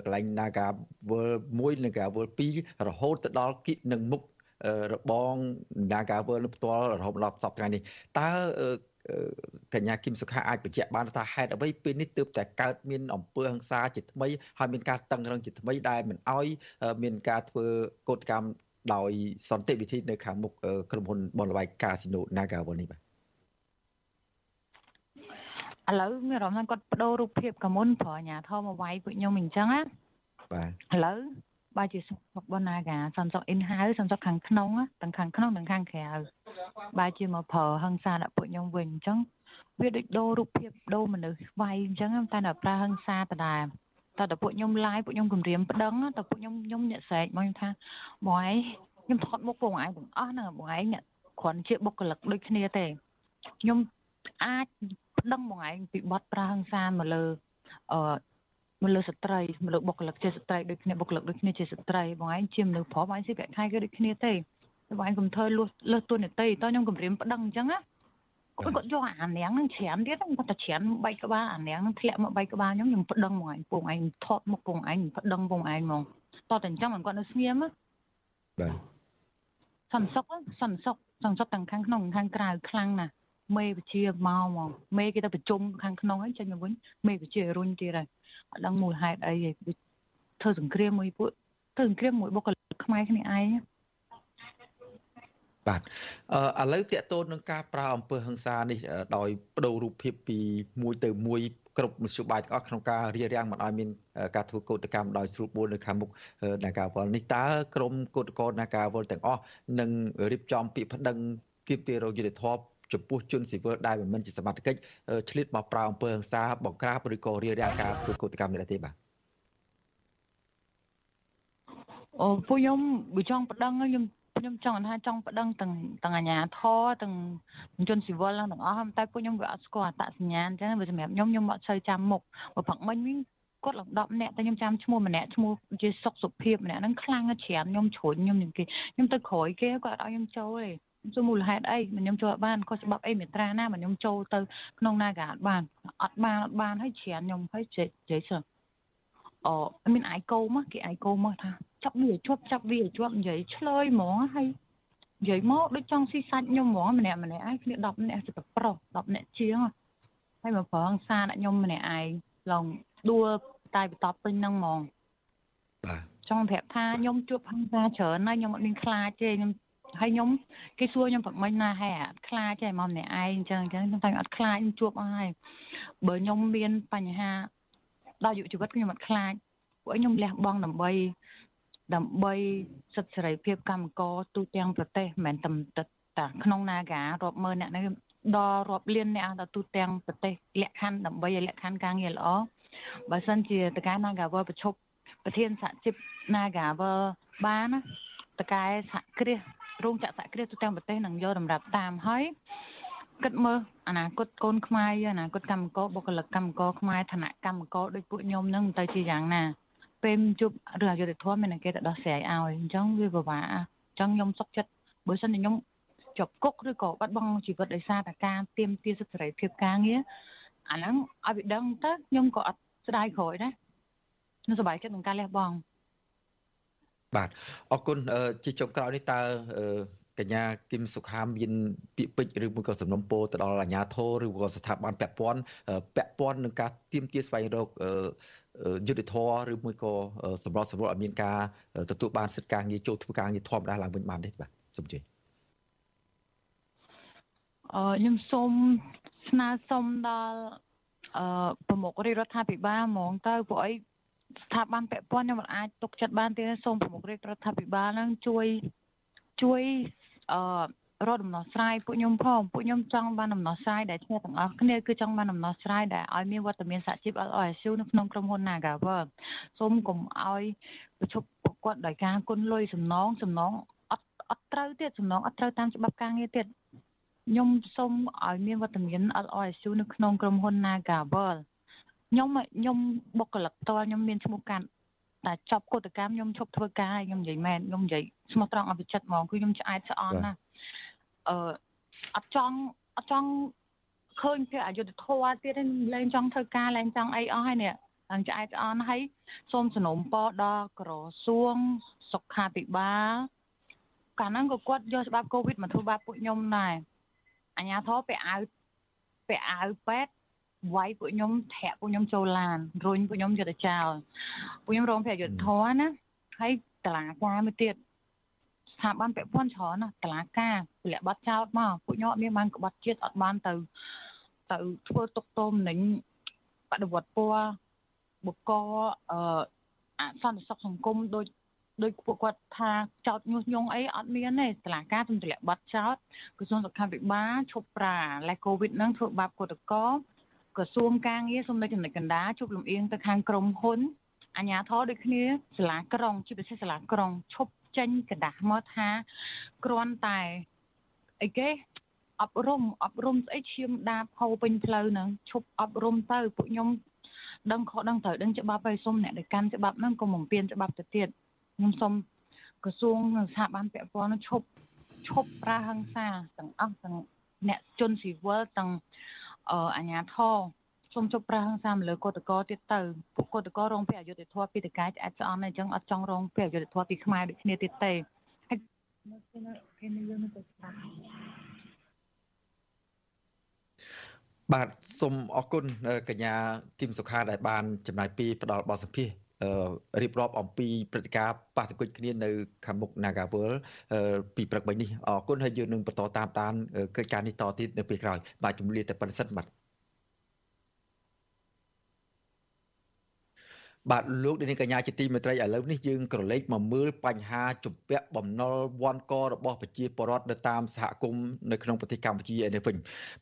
Speaker 1: កន្លែង Nagawal 1 Nagawal 2រហូតទៅដល់គិនឹងមុខរបង Nagawal ផ្ទាល់រហូតដល់សប្តាហ៍នេះតើ កញ្ញាគឹមសុខាអាចបញ្ជាក់បានថាហេតុអ្វីពេលនេះទើបតែកើតមានអំពើហិង្សាជាថ្មីហើយមានការតឹងរឹងជាថ្មីដែលមិនអោយមានការធ្វើកោតកម្មដោយសន្តិវិធីនៅខាងមុខក្រុមហ៊ុនបនលបាយកាស៊ីណូ Nagawal នេះបាទ
Speaker 9: ឥឡូវមានអារម្មណ៍ថាគាត់បដូររូបភាពកមុនព្រោះអាញាធមមកវាយពួកខ្ញុំអញ្ចឹងណា
Speaker 1: បាទ
Speaker 9: ឥឡូវ បើជាសុខរបស់ណាកាសន្តិសុខ in house សន្តិសុខខាងក្នុងទាំងខាងក្នុងនិងខាងក្រៅបើជាមកប្រើហិង្សាដាក់ពួកខ្ញុំវិញអញ្ចឹងវាដូចដូររូបភាពដូរមនុស្សវាយអញ្ចឹងតែតែប្រើហិង្សាដដែលតែតែពួកខ្ញុំឡាយពួកខ្ញុំគម្រាមប្តឹងតែពួកខ្ញុំខ្ញុំអ្នកស្រែកមកខ្ញុំថាបងឯងខ្ញុំថត់មុខពួកឯងទាំងអស់ហ្នឹងបងឯងអ្នកគ្រាន់ជាបុគ្គលិកដូចគ្នាទេខ្ញុំអាចប្តឹងបងឯងពីបទប្រើហិង្សាមកលើអឺ មកលើស្ត្រីមកលើបុគ្គលិកជាស្ត្រីដូចគ្នាបុគ្គលិកដូចគ្នាជាស្ត្រីបងឯងជាមនុស្សប្រុសបងឯងស៊ីប្រាក់ខែគឺដូចគ្នាទេបងឯងកុំធ្វើលួសលើសទួនាទីតើខ្ញុំគម្រាមប្តឹងអញ្ចឹងណាគាត់គាត់យកអានាងនឹងច្រានទៀតគាត់តែច្រានបែកក្បាលអានាងនឹងធ្លាក់មកបែកក្បាលខ្ញុំខ្ញុំប្តឹងមកឯងពងឯងថត់មកពងឯងប្តឹងពងឯងហ្មងតោះតែអញ្ចឹងគាត់នៅស្ងៀមបាទសន្តិសុខសន្តិសុខសន្តិសុខទាំងខាងក្នុងខាងក្រៅខ្លាំងណាស់ មេវិជាមកហ្មងមេគេទៅប្រជុំខាងក្នុងហើយចេញមកវិញមេវិជារុញទៀតហើយអត់ដឹងមូលហេតុអីទេធ្វើសង្គ្រាមមួយពួកធ្វើសង្គ្រាមមួយបុគ្គលិកខ្មែរគ្នាឯង
Speaker 1: បាទអឺឥឡូវតកតូននឹងការប្រើអំពើហិង្សានេះដោយបដូររូបភាពពីមួយទៅមួយគ្រប់មធ្យោបាយទាំងអស់ក្នុងការរៀបរៀងមិនឲ្យមានការធ្វើកោតកម្មដោយស្រួលបួលនៅខាងមុខនាការវល់នេះតើក្រមកោតកោនាការវល់ទាំងអស់នឹងរៀបចំពាក្យប្តឹងទាមទាររោគយុតិធម៌ ចំពោះជនស៊ីវិលដែលមិនមែនជាសមត្ថកិច្ចឆ្លៀតមកប្រើអំពើហិង្សាបង្ក្រាបឬក៏រារាំងការធ្វើកោតកម្មនេះទេបាទ
Speaker 9: អូពួកខ្ញុំបើចង់ប្តឹងខ្ញុំខ្ញុំចង់ថាចង់ប្តឹងទាំងទាំងអាជ្ញាធរទាំងជនស៊ីវិលទាំងអស់តែពួកខ្ញុំវាអត់ស្គាល់អត្តសញ្ញាណអញ្ចឹងវាសម្រាប់ខ្ញុំខ្ញុំអត់សូវចាំមុខបើផឹកមិញវិញគាត់ឡើង10នាក់តែខ្ញុំចាំឈ្មោះម្នាក់ឈ្មោះជាសុកសុភាពម្នាក់ហ្នឹងខ្លាំងច្រើនខ្ញុំជ្រុញខ្ញុំនឹងគេខ្ញុំទៅក្រោយគេគាត់អត់ឲ្យខ្ញុំចូលទេ សួរមូលហេតុអីមិនខ្ញុំចូលបានខុសច្បាប់អីមេត្រាណាមិនខ្ញុំចូលទៅក្នុងណាក៏អត់បានអត់បានអត់បានហើយច្រានខ្ញុំហើយជិះជិះសអូមានអាយកោមកគេអាយកោមកថាចាប់វាជាប់ចាប់វាជាប់និយាយឆ្លើយហ្មងហើយនិយាយមកដូចចង់ស៊ីសាច់ខ្ញុំហ្មងម្នាក់ម្នាក់ឯងគ្នា10នាក់ទៅប្រុស10នាក់ជាងហើយមកប្រងសាដាក់ខ្ញុំម្នាក់ឯងឡងដួលតែបន្ទប់ពេញហ្នឹងហ្មង
Speaker 1: បាទ
Speaker 9: ចង់ប្រាប់ថាខ្ញុំជួបហង្សាច្រើនហើយខ្ញុំអត់មានខ្លាចទេខ្ញុំ ហើយខ្ញុំគេសួរខ្ញុំប្រមិញណាហែអត់ខ្លាចទេមកម្នាក់ឯងអញ្ចឹងអញ្ចឹងខ្ញុំតែអត់ខ្លាចខ្ញុំជួបអស់ហើយបើខ្ញុំមានបញ្ហាដល់យុជីវិតខ្ញុំអត់ខ្លាចពួកខ្ញុំលះបង់ដើម្បីដើម្បីសិទ្ធិសេរីភាពកម្មករទូទាំងប្រទេសមិនមែនតែតាក្នុង Naga រាប់ម៉ឺនអ្នកនេះដល់រាប់លានអ្នកដល់ទូទាំងប្រទេសលក្ខខណ្ឌដើម្បីឲ្យលក្ខខណ្ឌការងារល្អបើសិនជាតកែ Nagawer ប្រជុំប្រធានសហជីព Nagawer បានណាតកែសហគ្រាស រោងចក្រសហគ្រាសទូទាំងប្រទេសនឹងយកតម្រាប់តាមហើយគិតមើលអនាគតកូនខ្មែរអនាគតកម្មករបុគ្គលិកកម្មករខ្មែរឋានៈកម្មករដូចពួកខ្ញុំនឹងទៅជាយ៉ាងណាពេលជួបរឿងអយុត្តិធម៌មានតែគេទៅដោះស្រាយឲ្យអញ្ចឹងវាពិបាកអញ្ចឹងខ្ញុំសុខចិត្តបើសិនជាខ្ញុំជាប់គុកឬក៏បាត់បង់ជីវិតដោយសារតែការទៀមទាសិទ្ធិសេរីភាពការងារអាហ្នឹងឲ្យវាដឹងទៅខ្ញុំក៏អត់ស្ដាយក្រោយដែរខ្ញុំសប្បាយចិត្តនឹងការលះបង់
Speaker 1: បាទអរគុណជាចុងក្រោយនេះតើកញ្ញាគឹមសុខាមានពាក្យពេចន៍ឬមួយក៏សំណុំពរទៅដល់អាជ្ញាធរឬក៏ស្ថាប័នពាក់ព័ន្ធពាក់ព័ន្ធនឹងការទៀមទាស្វែងរកយុទ្ធធរឬមួយក៏សម្រាប់សម្រួលឲ្យមានការទទួលបានសិទ្ធិការងារចូលធ្វើការងារធម្មតាឡើងវិញបានទេបាទសូមជឿ
Speaker 9: អឺខ្ញុំសូមស្នើសុំដល់អឺប្រមុខរាជរដ្ឋាភិបាលហ្មងទៅពួកអី ស្ថាប័នពាក់ព័ន្ធខ្ញុំមិនអាចទុកចិត្តបានទេសូមប្រមុខរាជរដ្ឋាភិបាលនឹងជួយជួយអឺរកដំណោះស្រាយពួកខ្ញុំផងពួកខ្ញុំចង់បានដំណោះស្រាយដែលឈ្មោះទាំងអស់គ្នាគឺចង់បានដំណោះស្រាយដែលឲ្យមានវត្តមានសហជីព LOSU នៅក្នុងក្រុមហ៊ុន Nagawer សូមកុំឲ្យប្រជុំពួកគាត់ដោយការគុណលុយសំណងសំណងអត់អត់ត្រូវទៀតសំណងអត់ត្រូវតាមច្បាប់ការងារទៀតខ្ញុំសូមឲ្យមានវត្តមាន LOSU នៅក្នុងក្រុមហ៊ុន Nagawer ខ្ញុំខ្ញុំបុគ្គលិកផ្ទាល់ខ្ញុំមានឈ្មោះកាន់តែចប់កតកម្មខ្ញុំឈប់ធ្វើការខ្ញុំនិយាយមែនខ្ញុំនិយាយស្មោះត្រង់អភិចិត្តហ្មងគឺខ្ញុំឆ្អែតឆ្អន់ណាអឺអត់ចង់អត់ចង់ឃើញពីអយុធធម៌ទៀតលែងចង់ធ្វើការលែងចង់អីអស់ហើយនេះឡើងឆ្អែតឆ្អន់ហើយសូមសំណូមពរដល់ក្រសួងសុខាភិបាលកាលហ្នឹងក៏គាត់យកច្បាប់កូវីដមកធ្វើបាបពួកខ្ញុំដែរអញ្ញាធរពាក់អាវពាក់អាវពេទ្យ វាយពួកខ្ញុំធាក់ពួកខ្ញុំចូលឡានរុញពួកខ្ញុំយកទៅចោលពួកខ្ញុំរងពីអយុធធម៌ណាហើយតឡាការមួយទៀតស្ថាប័នពាក់ព័ន្ធច្រើនណាតឡាការពលៈបាត់ចោតមកពួកខ្ញុំអត់មានបានក្បត់ជាតិអត់បានទៅទៅធ្វើទុកទោមនឹងបដិវត្តពណ៌បកអឺអសន្តិសុខសង្គមដូចដោយពួកគាត់ថាចោតញុះញង់អីអត់មានទេតឡាការទម្លាក់ប័ណ្ណចោតក្រសួងសុខាភិបាលឈប់ប្រាលេខកូវីដហ្នឹងធ្វើបាបកតក ក្រសួងការងារសូមនៅចំណុចកណ្ដាលជប់លំអៀងទៅខាងក្រមហ៊ុនអាជ្ញាធរដូចគ្នាសាលាក្រុងជាពិសេសសាលាក្រុងឈប់ចេញกระดาษមកថាគ្រាន់តែអីគេអប់រំអប់រំស្អីឈាមដាផោពេញផ្លូវហ្នឹងឈប់អប់រំទៅពួកខ្ញុំដឹងខុសដឹងត្រូវដឹងច្បាប់ហើយសុំអ្នកដែលកាន់ច្បាប់ហ្នឹងកុំបំពេញច្បាប់ទៅទៀតខ្ញុំសុំក្រសួងនិងស្ថាប័នពាក់ព័ន្ធនឹងឈប់ឈប់ប្រាហឹង្សាទាំងអស់ទាំងអ្នកជនស៊ីវិលទាំង អាជ្ញាធរសូមជប់ប្រាហឹង្សាមកលើកតកទៀតទៅពួកកតករងពីអយុធធម៌ពីតកាយឆ្អែតស្អំអញ្ចឹងអត់ចង់រងពីអយុធធម៌ពីខ្មែរដូចគ្នាទៀតទេហើយគេនៅយើងទៅស្ដាប់
Speaker 1: បាទសូមអរគុណកញ្ញាគឹមសុខាដែលបានចំណាយពីផ្ដល់បទសម្ភាសន៍ រៀបរាប់អំពីព្រឹត្តិការណ៍ប៉ះទង្គិចគ្នានៅខាងមុខ Nagawal ពីព្រឹកមិញនេះអរគុណហើយយើងនឹងបន្តតាមដានកិច្ចការនេះតទៀតនៅពេលក្រោយបាទជំរាបតែប៉ុណ្្នឹងសិនបាទ បាទលោកនាងកញ្ញាជាទីមេត្រីឥឡូវនេះយើងក្រឡេកមកមើលបញ្ហាជំពាក់បំណុលវ៉ាន់ករបស់ប្រជាពលរដ្ឋនៅតាមសហគមន៍នៅក្នុងប្រទេសកម្ពុជាឯនេះវិញ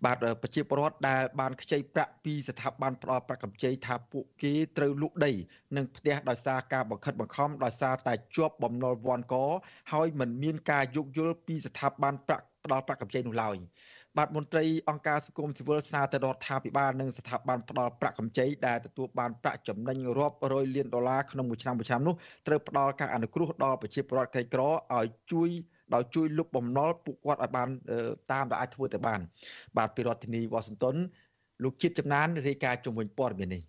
Speaker 1: បាទប្រជាពលរដ្ឋដែលបានខ្ចីប្រាក់ពីស្ថាប័នផ្ដល់ប្រាក់កម្ចីថាពួកគេត្រូវលក់ដីនិងផ្ទះដោយសារការបង្ខិតបង្ខំដោយសារតែជាប់បំណុលវ៉ាន់កហើយមិនមានការយោគយល់ពីស្ថាប័នប្រាក់ផ្ដល់ប្រាក់កម្ចីនោះឡើយ បាទមន្ត្រីអង្គការសង្គមស៊ីវិលស្នើទៅរដ្ឋាភិបាលនិងស្ថាប័នផ្ដល់ប្រាក់កម្ចីដែលទទួលបានប្រាក់ចំណេញរាប់រយលានដុល្លារក្នុងមួយឆ្នាំមួយឆ្នាំនោះត្រូវផ្ដល់ការអនុគ្រោះដល់ប្រជាពលរដ្ឋក្រីក្រឲ្យជួយដោយជួយលុបបំណុលពួកគាត់ឲ្យបានតាមដែលអាចធ្វើទៅបាន បាទពីរដ្ឋធានីវ៉ាស៊ីនតោនលោកជាតិចំណានរាយការណ៍ជំវិញព័ត៌មាននេះ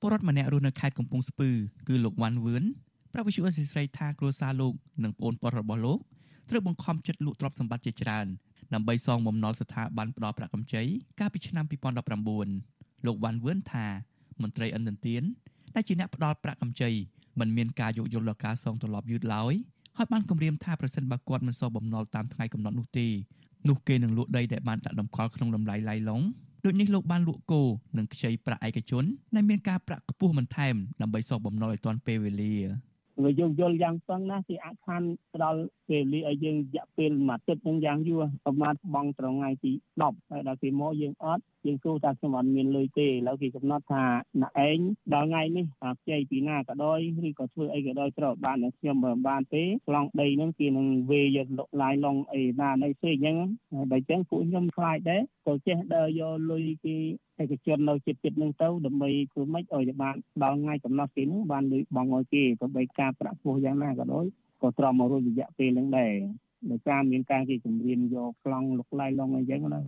Speaker 10: ពលរដ្ឋម្នាក់រស់នៅខេត្តកំពង់ស្ពឺគឺលោកវ៉ាន់វឿនប្រាប់វិទ្យុអេស៊ីស្រីថាគ្រួសារលោកនិងប្អូនប្រុសរបស់លោកត្រូវបង្ខំចិត្តលក់ទ្រព្យសម្បត្តិជាច្រើន ដើម្បីសងបំណុលស្ថាប័នផ្ដល់ប្រាក់កម្ចីកាលពីឆ្នាំ2019លោកវ៉ាន់វឿនថាមន្ត្រីឥណ្ឌាទៀនដែលជាអ្នកផ្ដល់ប្រាក់កម្ចីមិនមានការយោគយល់ដល់ការសងត្រឡប់យឺតឡើយហើយបានគម្រាមថាប្រសិនបើគាត់មិនសងបំណុលតាមថ្ងៃកំណត់នោះទេនោះគេនឹងលក់ដីដែលបានដាក់តម្កល់ក្នុងតម្លៃឡៃឡុងដូចនេះលោកបានលក់គោនិងខ្ចីប្រាក់ឯកជនដែលមានការប្រាក់ខ្ពស់បន្ថែមដើម្បីសងបំណុលឲ្យទាន់ពេលវេលា
Speaker 4: វាយើងយល់យ៉ាងស្ទឹងណាស់គេអាចខានផ្ដល់ពេលវេលាឲ្យយើងរយៈពេលមួយអាទិត្យនឹងយ៉ាងយូរប្រហែលបងត្រង់ថ្ងៃទី10ហើយដល់គេមកយើងអត់យើងគូថាខ្ញុំអត់មានលុយទេឥឡូវគេកំណត់ថាអ្នកឯងដល់ថ្ងៃនេះខ្ចីពីណាក៏ដោយឬក៏ធ្វើអីក៏ដោយត្រូវបានតែខ្ញុំមិនបានទេប្លង់ដីហ្នឹងគេនឹងវេយកលុកឡាយឡងអីណានៃផ្សេងអញ្ចឹងបើអញ្ចឹងពួកខ្ញុំខ្លាចដែរក៏ចេះដើរយកលុយគេឯកជននៅចិត្តចិត្តនឹងទៅដើម្បីធ្វើម៉េចឲ្យបានដល់ថ្ងៃកំណត់គេនឹងបានលុយបងឲ្យគេទៅបីការប្រាក់ពោះយ៉ាងណាក៏ដោយក៏ត្រមមករួចរយៈពេលហ្នឹងដែរដោយសារមានការគេជំរាបយកប្លង់លុកឡាយឡងអីចឹងណា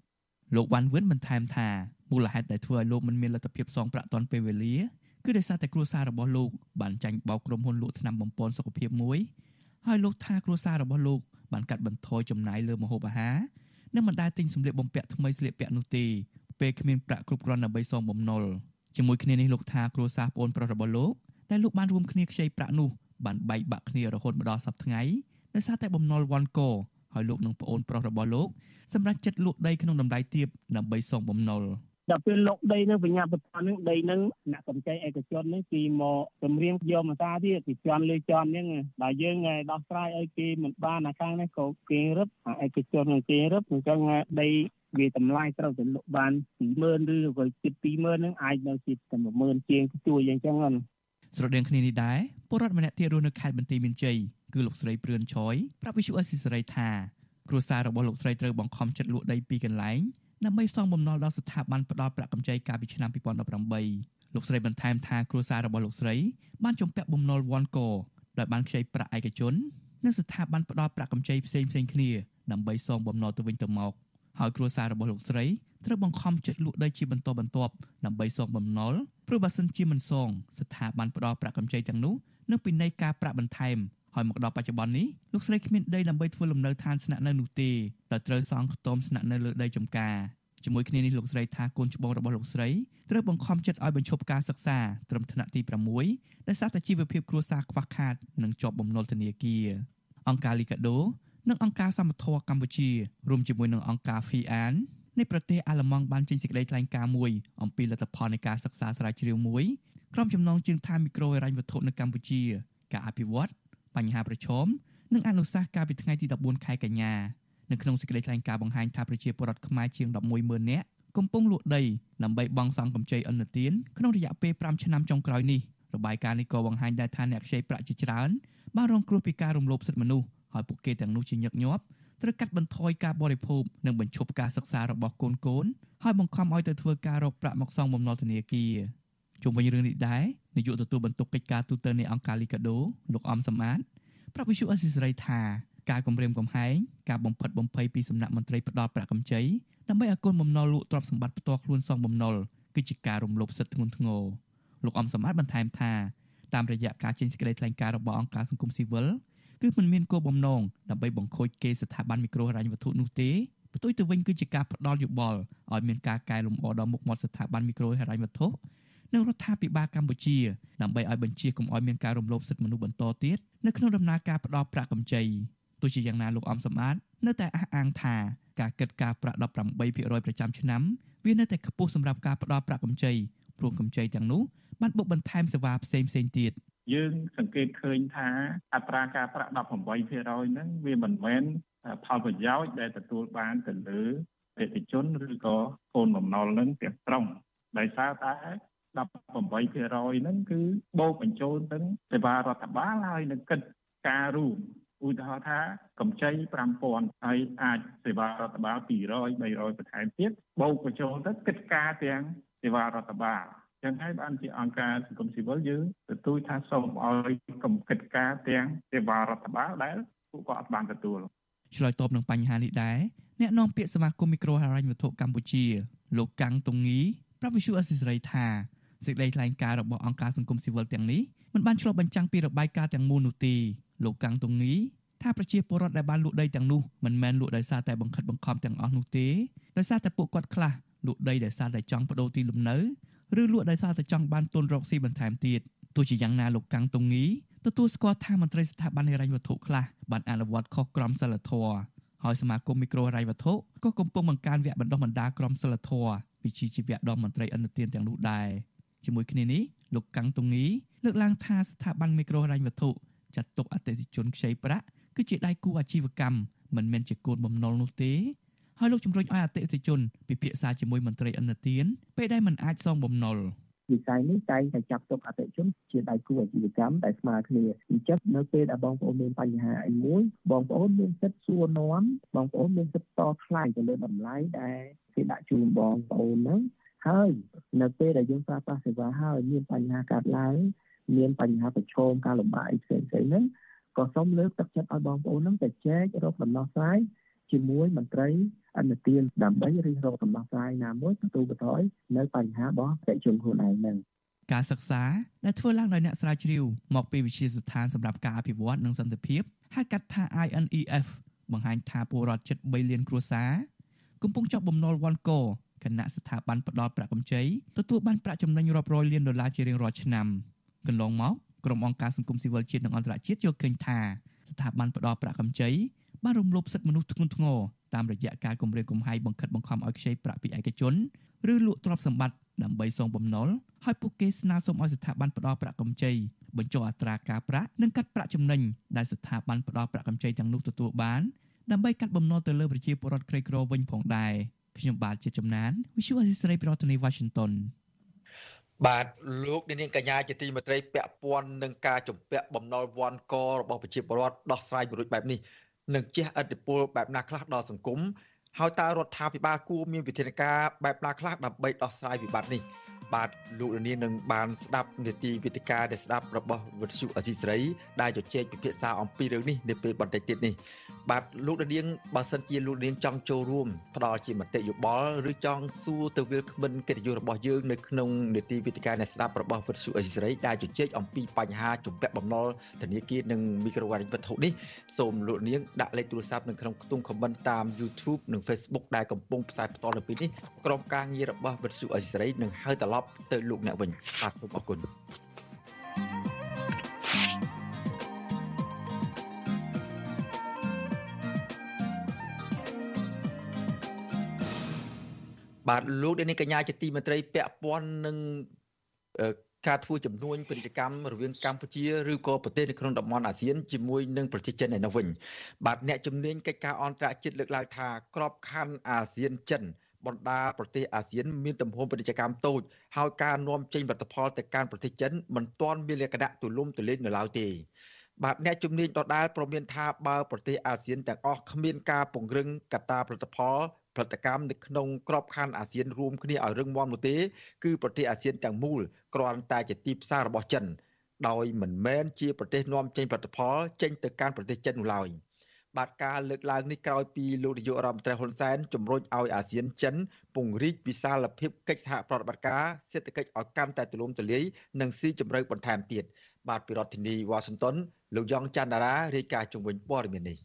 Speaker 10: លោកវ៉ាន់វឿនបន្ថែមថាមូលហេតុដែលធ្វើឲ្យលោកមិនមានលទ្ធភាពសងប្រាក់ទាន់ពេលវេលាគឺដោយសារតែគ្រួសាររបស់លោកបានចាញ់បោកក្រុមហ៊ុនលក់ថ្នាំបំពន់សុខភាពមួយហើយលោកថាគ្រួសាររបស់លោកបានកាត់បន្ថយចំណាយលើម្ហូបអាហារនិងមិនដែលទិញសម្លៀកបំពាក់ថ្មីស្លៀកពាក់នោះទេពេលគ្មានប្រាក់គ្រប់គ្រាន់ដើម្បីសងបំណុលជាមួយគ្នានេះលោកថាគ្រួសារប្អូនប្រុសរបស់លោកដែលលោកបានរួមគ្នាខ្ចីប្រាក់នោះបានបែកបាក់គ្នារហូតមកដល់សប្តាហ៍ថ្ងៃដោយសារតែបំណុលវ៉ាន់ក ហើយលោកនិងប្អូនប្រុសរបស់លោកសម្រាប់ចិត្តលក់ដីក្នុងតម្លៃទាបដើម្បីសងបំណុល
Speaker 4: ដល់ពេលលុកដីនឹងបញ្ញាបត្រនឹងដីនឹងអ្នកកម្ចីឯកជននឹងពីមកចម្រៀងយកមកតាទៀតពីជន់លើជន់ហ្នឹងដល់យើងដោះស្រាយឲ្យគេមិនបានអាខាងនេះក៏គេរឹបឯកជននឹងគេរឹបអញ្ចឹងដីវាតម្លៃត្រូវតែលក់បាន20000ឬក៏ជិត20000ហ្នឹងអាចនៅជិតតែ10000ជាងជួយអញ្ចឹង
Speaker 10: ស្រដៀងគ្នានេះដែរពលរដ្ឋម្នាក់ទៀតរស់នៅខេត្តបន្ទាយមានជ័យគឺលោកស្រីព្រឿនឆយប្រាប់វិសុអសិសរីថាគ្រួសាររបស់លោកស្រីត្រូវបង្ខំចិត្តលក់ដីពីកន្លែងដើម្បីសងបំណុលដល់ស្ថាប័នផ្ដល់ប្រាក់កម្ចីកាលពីឆ្នាំ2018លោកស្រីបន្ថែមថាគ្រួសាររបស់លោកស្រីបានជំពាក់បំណុលវ៉ាន់កដោយបានខ្ចីប្រាក់ឯកជននិងស្ថាប័នផ្ដល់ប្រាក់កម្ចីផ្សេងផ្សេងគ្នាដើម្បីសងបំណុលទៅវិញទៅមក ហើយគ្រួសាររបស់លោកស្រីត្រូវបង្ខំចិត្តលក់ដីជាបន្តបន្ទាប់ដើម្បីសងបំណុលព្រោះបើសិនជាមិនសងស្ថាប័នផ្ដល់ប្រាក់កម្ចីទាំងនោះនឹងពិន័យការប្រាក់បន្ថែមហើយមកដល់បច្ចុប្បន្ននេះលោកស្រីគ្មានដីដើម្បីធ្វើលំនៅឋានស្នាក់នៅនោះទេដោយត្រូវសង់ខ្ទមស្នាក់នៅលើដីចំការជាមួយគ្នានេះលោកស្រីថាកូនច្បងរបស់លោកស្រីត្រូវបង្ខំចិត្តឲ្យបញ្ឈប់ការសិក្សាត្រឹមថ្នាក់ទី6ដោយសារតែជីវភាពគ្រួសារខ្វះខាតនិងជាប់បំណុលធនាគារអង្គការលីកាដូ និងអង្គការសមត្ថៈកម្ពុជារួមជាមួយនឹងអង្គការ FIAN នៃប្រទេសអាល្លឺម៉ង់បានចេញសេចក្តីថ្លែងការណ៍មួយអំពីលទ្ធផលនៃការសិក្សាស្រាវជ្រាវមួយក្រុមចំណងជើងថាមីក្រូហិរញ្ញវត្ថុនៅកម្ពុជា ការអភិវឌ្ឍបញ្ហាប្រឈមនិងអនុសាសន៍កាលពីថ្ងៃទី14ខែកញ្ញានៅក្នុងសេចក្តីថ្លែងការណ៍បង្ហាញថាប្រជាពលរដ្ឋខ្មែរជាង110,000នាក់កំពុងលក់ដីដើម្បីបង់សងកម្ចីអន្តទានក្នុងរយៈពេល5ឆ្នាំចុងក្រោយនេះរបាយការណ៍នេះក៏បង្ហាញដែរថាអ្នកខ្ចីប្រាក់ជាច្រើនបានរងគ្រោះពីការរំលោភសិទ្ធិមនុស្ស ហើយពួកគេទាំងនោះជាញឹកញាប់ត្រូវកាត់បន្ថយការបរិភោគនិងបញ្ឈប់ការសិក្សារបស់កូនកូនហើយបង្ខំឲ្យទៅធ្វើការរកប្រាក់មកសងបំណុលធនាគារជុំវិញរឿងនេះដែរនាយកទទួលបន្ទុកកិច្ចការទូតនៃអង្គការលីកាដូលោកអំសំអាតប្រាប់វិសុអេស៊ីសរ៉ៃថាការគម្រាមកំហែងការបំផិតបំភ័យពីសំណាក់មន្ត្រីផ្ដាល់ប្រាក់កម្ចីដើម្បីឲ្យកូនបំណុលលក់ទ្រព្យសម្បត្តិផ្ទាល់ខ្លួនសងបំណុលគឺជាការរំលោភសិទ្ធិធ្ងន់ធ្ងរលោកអំសម្បត្តិបន្ថែមថាតាមរយៈការចេញសេចក្តីថ្លែងការណ៍របស់អង្គការសង្គមស៊ីវិល គឺមិនមានគោលបំណងដើម្បីបង្ខូចគេស្ថាប័នមីក្រូហិរញ្ញវត្ថុនោះទេផ្ទុយទៅវិញគឺជាការផ្ដល់យោបល់ឲ្យមានការកែលម្អដល់មុខមាត់ស្ថាប័នមីក្រូហិរញ្ញវត្ថុនិងរដ្ឋាភិបាលកម្ពុជាដើម្បីឲ្យបញ្ជាកុំឲ្យមានការរំលោភសិទ្ធិមនុស្សបន្តទៀតនៅក្នុងដំណើរការផ្ដល់ប្រាក់កម្ចីទោះជាយ៉ាងណាលោកអំសម្បត្តិនៅតែអះអាងថាការគិតការប្រាក់18%ប្រចាំឆ្នាំវានៅតែខ្ពស់សម្រាប់ការផ្ដល់ប្រាក់កម្ចីព្រោះកម្ចីទាំងនោះបានបុកបន្ថែមសេវាផ្សេងផ្សេងទៀត
Speaker 11: យើងសង្កេតឃើញថាអត្រាការប្រាក់18%ហ្នឹងវាមិនមែនផលប្រយោជន៍ដែលទទួលបានទៅលើអតិថិជនឬក៏កូនបំណុលហ្នឹងទាំងស្រុងដោយសារតែ18%ហ្នឹងគឺបូកបញ្ចូលទាំងសេវារដ្ឋបាលហើយនឹងកិច្ចការរួមឧទាហរណ៍ថាកម្ចី5000ហើយអាចសេវារដ្ឋបាល200 300បន្ថែមទៀតបូកបញ្ចូលទៅកិច្ចការទាំងសេវារដ្ឋបាល ចឹងហើយបានជាអង្គការសង្គមស៊ីវិលយើងទទូចថាសូមឲ្យកំកិច្ចការទាំងសេវារដ្ឋបាលដែលពួកគាត់អត់បានទទួល
Speaker 10: ឆ្លើយតបនឹងបញ្ហានេះដែរអ្នកនាំពាក្យសមាគមមីក្រូហិរញ្ញវត្ថុកម្ពុជា លោកកាំងតុងងីប្រាប់វិសុអសិសរីថាសេចក្តីថ្លែងការណ៍របស់អង្គការសង្គមស៊ីវិលទាំងនេះមិនបានឆ្លុះបញ្ចាំងពីរបាយការណ៍ទាំងមូលនោះទេលោកកាំងតុងងីថាប្រជាពលរដ្ឋដែលបានលក់ដីទាំងនោះមិនមែនលក់ដោយសារតែបង្ខិតបង្ខំទាំងអស់នោះទេដោយសារតែពួកគាត់ខ្លះលក់ដីដោយសារតែចង់បដូរទីលំនៅ ឬលក់ដោយសារតែចង់បានទុនរកស៊ីបន្ថែមទៀតទោះជាយ៉ាងណាលោកកាំងតុងងីទទួលស្គាល់ថាមន្ត្រីស្ថាប័នហិរញ្ញវត្ថុខ្លះបានអនុវត្តខុសក្រមសីលធម៌ហើយសមាគមមីក្រូហិរញ្ញវត្ថុក៏កំពុងបង្កើនវគ្គបណ្ដុះបណ្ដាលក្រមសីលធម៌វិជ្ជាជីវៈដល់មន្ត្រីអន្តទានទាំងនោះដែរជាមួយគ្នានេះលោកកាំងតុងងីលើកឡើងថាស្ថាប័នមីក្រូហិរញ្ញវត្ថុចាត់ទុកអតិថិជនខ្ចីប្រាក់គឺជាដៃគូអាជីវកម្មមិនមែនជាកូនបំណុលនោះទេ ហើយលោកជំរុញឲ្យអតិថិជនពិភាក្សាជាមួយមន្ត្រីអន្តទានពេលដែលមិនអាចសងបំណុល
Speaker 3: វិស័យនេះតែងតែចាប់ទុកអតិជនជាដៃគូអាជីវកម្មដែលស្មើគ្នាអញ្ចឹងនៅពេលដែលបងប្អូនមានបញ្ហាអីមួយបងប្អូនមានសិទ្ធិសួរនាំបងប្អូនមានសិទ្ធិតថ្លៃទៅលើតម្លៃដែលគេដាក់ជូនបងប្អូនហ្នឹងហើយនៅពេលដែលយើងប្រើប្រាស់សេវាហើយមានបញ្ហាកើតឡើងមានបញ្ហាប្រឈមការលំបាកអីផ្សេងៗហ្នឹងក៏សូមលើកទឹកចិត្តឲ្យបងប្អូនហ្នឹងទៅចែករកដំណោះស្រាយជាមួយមន្ត្រី អន្តទានដើម្បីរិះរកដំណោះស្រាយណាមួយទទួលបន្ថយនៅបញ្ហារបស់ប្រជាជនខ្លួនឯងហ្នឹង
Speaker 10: ការសិក្សាដែលធ្វើឡើងដោយអ្នកស្រាវជ្រាវមកពីវិទ្យាស្ថានសម្រាប់ការអភិវឌ្ឍនិងសន្តិភាពហៅកាត់ថា INEF បង្ហាញថាពលរដ្ឋជិត3លានគ្រួសារកំពុងជាប់បំណុលវ៉ាន់កគណៈស្ថាប័នផ្ដល់ប្រាក់កម្ចីទទួលបានប្រាក់ចំណេញរាប់រយលានដុល្លារជារៀងរាល់ឆ្នាំកន្លងមកក្រុមអង្គការសង្គមស៊ីវិលជាតិនិងអន្តរជាតិយកឃើញថាស្ថាប័នផ្ដល់ប្រាក់កម្ចីបានរំលោភសិទ្ធិមនុស្សធ្ងន់ធ្ងរ តាមរយៈការគំរាមកំហែងបង្ខិតបង្ខំឲ្យខ្ចីប្រាក់ពីឯកជនឬលក់ទ្រព្យសម្បត្តិដើម្បីសងបំណុលហើយពួកគេស្នើសុំឲ្យស្ថាប័នផ្ដល់ប្រាក់កម្ចីបញ្ចុះអត្រាការប្រាក់និងកាត់ប្រាក់ចំណេញដែលស្ថាប័នផ្ដល់ប្រាក់កម្ចីទាំងនោះទទួលបានដើម្បីកាត់បំណុលទៅលើប្រជាពលរដ្ឋក្រីក្រវិញផងដែរខ្ញុំបាទជាចំណាន Visual Assisray ប្រធានាទី Washington
Speaker 1: បាទលោកនាងកញ្ញាជាទីមេត្រីពាក់ព័ន្ធនឹងការជំពាក់បំណុលវ៉ាន់ករបស់ប្រជាពលរដ្ឋដោះស្រាយវិរុទ្ធបែបនេះ នឹងជះឥទ្ធិពលបែបណាខ្លះដល់សង្គមហើយតើរដ្ឋាភិបាលគួរមានវិធានការបែបណាខ្លះដើម្បីដោះស្រាយវិបត្តិនេះ បាទលោកលាននឹងបានស្ដាប់នីតិវិទ្យាដែលស្ដាប់របស់វិទ្យុអសីសេរីដែលជជែកពិភាក្សាអំពីរឿងនេះនៅពេលបន្តិចទៀតនេះបាទលោកលានបើសិនជាលោកលានចង់ចូលរួមផ្ដល់ជាមតិយោបល់ឬចង់សួរទៅវាលគ្មិនកិត្តិយសរបស់យើងនៅក្នុងនីតិវិទ្យាដែលស្ដាប់របស់វិទ្យុអសីសេរីដែលជជែកអំពីបញ្ហាជំពាក់បំណុលធនាគារនិងមីក្រូហិរញ្ញវត្ថុនេះសូមលោកនាងដាក់លេខទូរស័ព្ទនៅក្នុងខ្ទង់ comment តាម YouTube និង Facebook ដែលកំពុងផ្សាយផ្ទាល់នៅពេលនេះក្រុមការងាររបស់វិទ្យុអសីសេរីនឹងហៅត្រឡប់ទៅលោកអ្នកវិញបាទសូមអរគុណបាទលោកនេះកញ្ញាជាទីមន្ត្រីពាក់ព័ន្ធនឹងការធ្វើចំនួនពាណិជ្ជកម្មរវាងកម្ពុជាឬក៏ប្រទេសនៅក្នុងតំបន់អាស៊ានជាមួយនឹងប្រទេសចិនឯនោះវិញបាទអ្នកជំនាញកិច្ចការអន្តរជាតិលើកឡើងថាក្របខ័ណ្ឌអាស៊ានចិន បណ្ដាប្រទេសអាស៊ានមានទំហំពាណិជ្ជកម្មតូចហើយការនាំចេញផលិតផលទៅកាន់ប្រទេសចិនមិនទាន់មានលក្ខណៈទូលំទូលាយនៅឡើយទេបាទអ្នកជំនាញដដាលប្រមានថាបើប្រទេសអាស៊ានទាំងអស់គ្មានការពង្រឹងកត្តាផលិតផលផលិតកម្មនៅក្នុងក្របខ័ណ្ឌអាស៊ានរួមគ្នាឲ្យរឹងមាំនោះទេគឺប្រទេសអាស៊ានទាំងមូលគ្រាន់តែជាទីផ្សាររបស់ចិនដោយមិនមែនជាប្រទេសនាំចេញផលិតផលចេញទៅកាន់ប្រទេសចិននោះឡើយ។ បាទការលើកឡើងនេះក្រោយពីលោកនាយករដ្ឋមន្ត្រីហ៊ុនសែនជំរុញឲ្យអាស៊ានចិនពង្រីកវិសាលភាពកិច្ចសហប្រតិបត្តិការសេដ្ឋកិច្ចឲ្យកាន់តែទូលំទូលាយនិងស៊ីជម្រៅបន្ថែមទៀតបាទពីរដ្ឋធានីវ៉ាស៊ីនតោនលោកយ៉ងច័ន្ទដារារាយការណ៍ជំវិញព័ត៌មាននេះ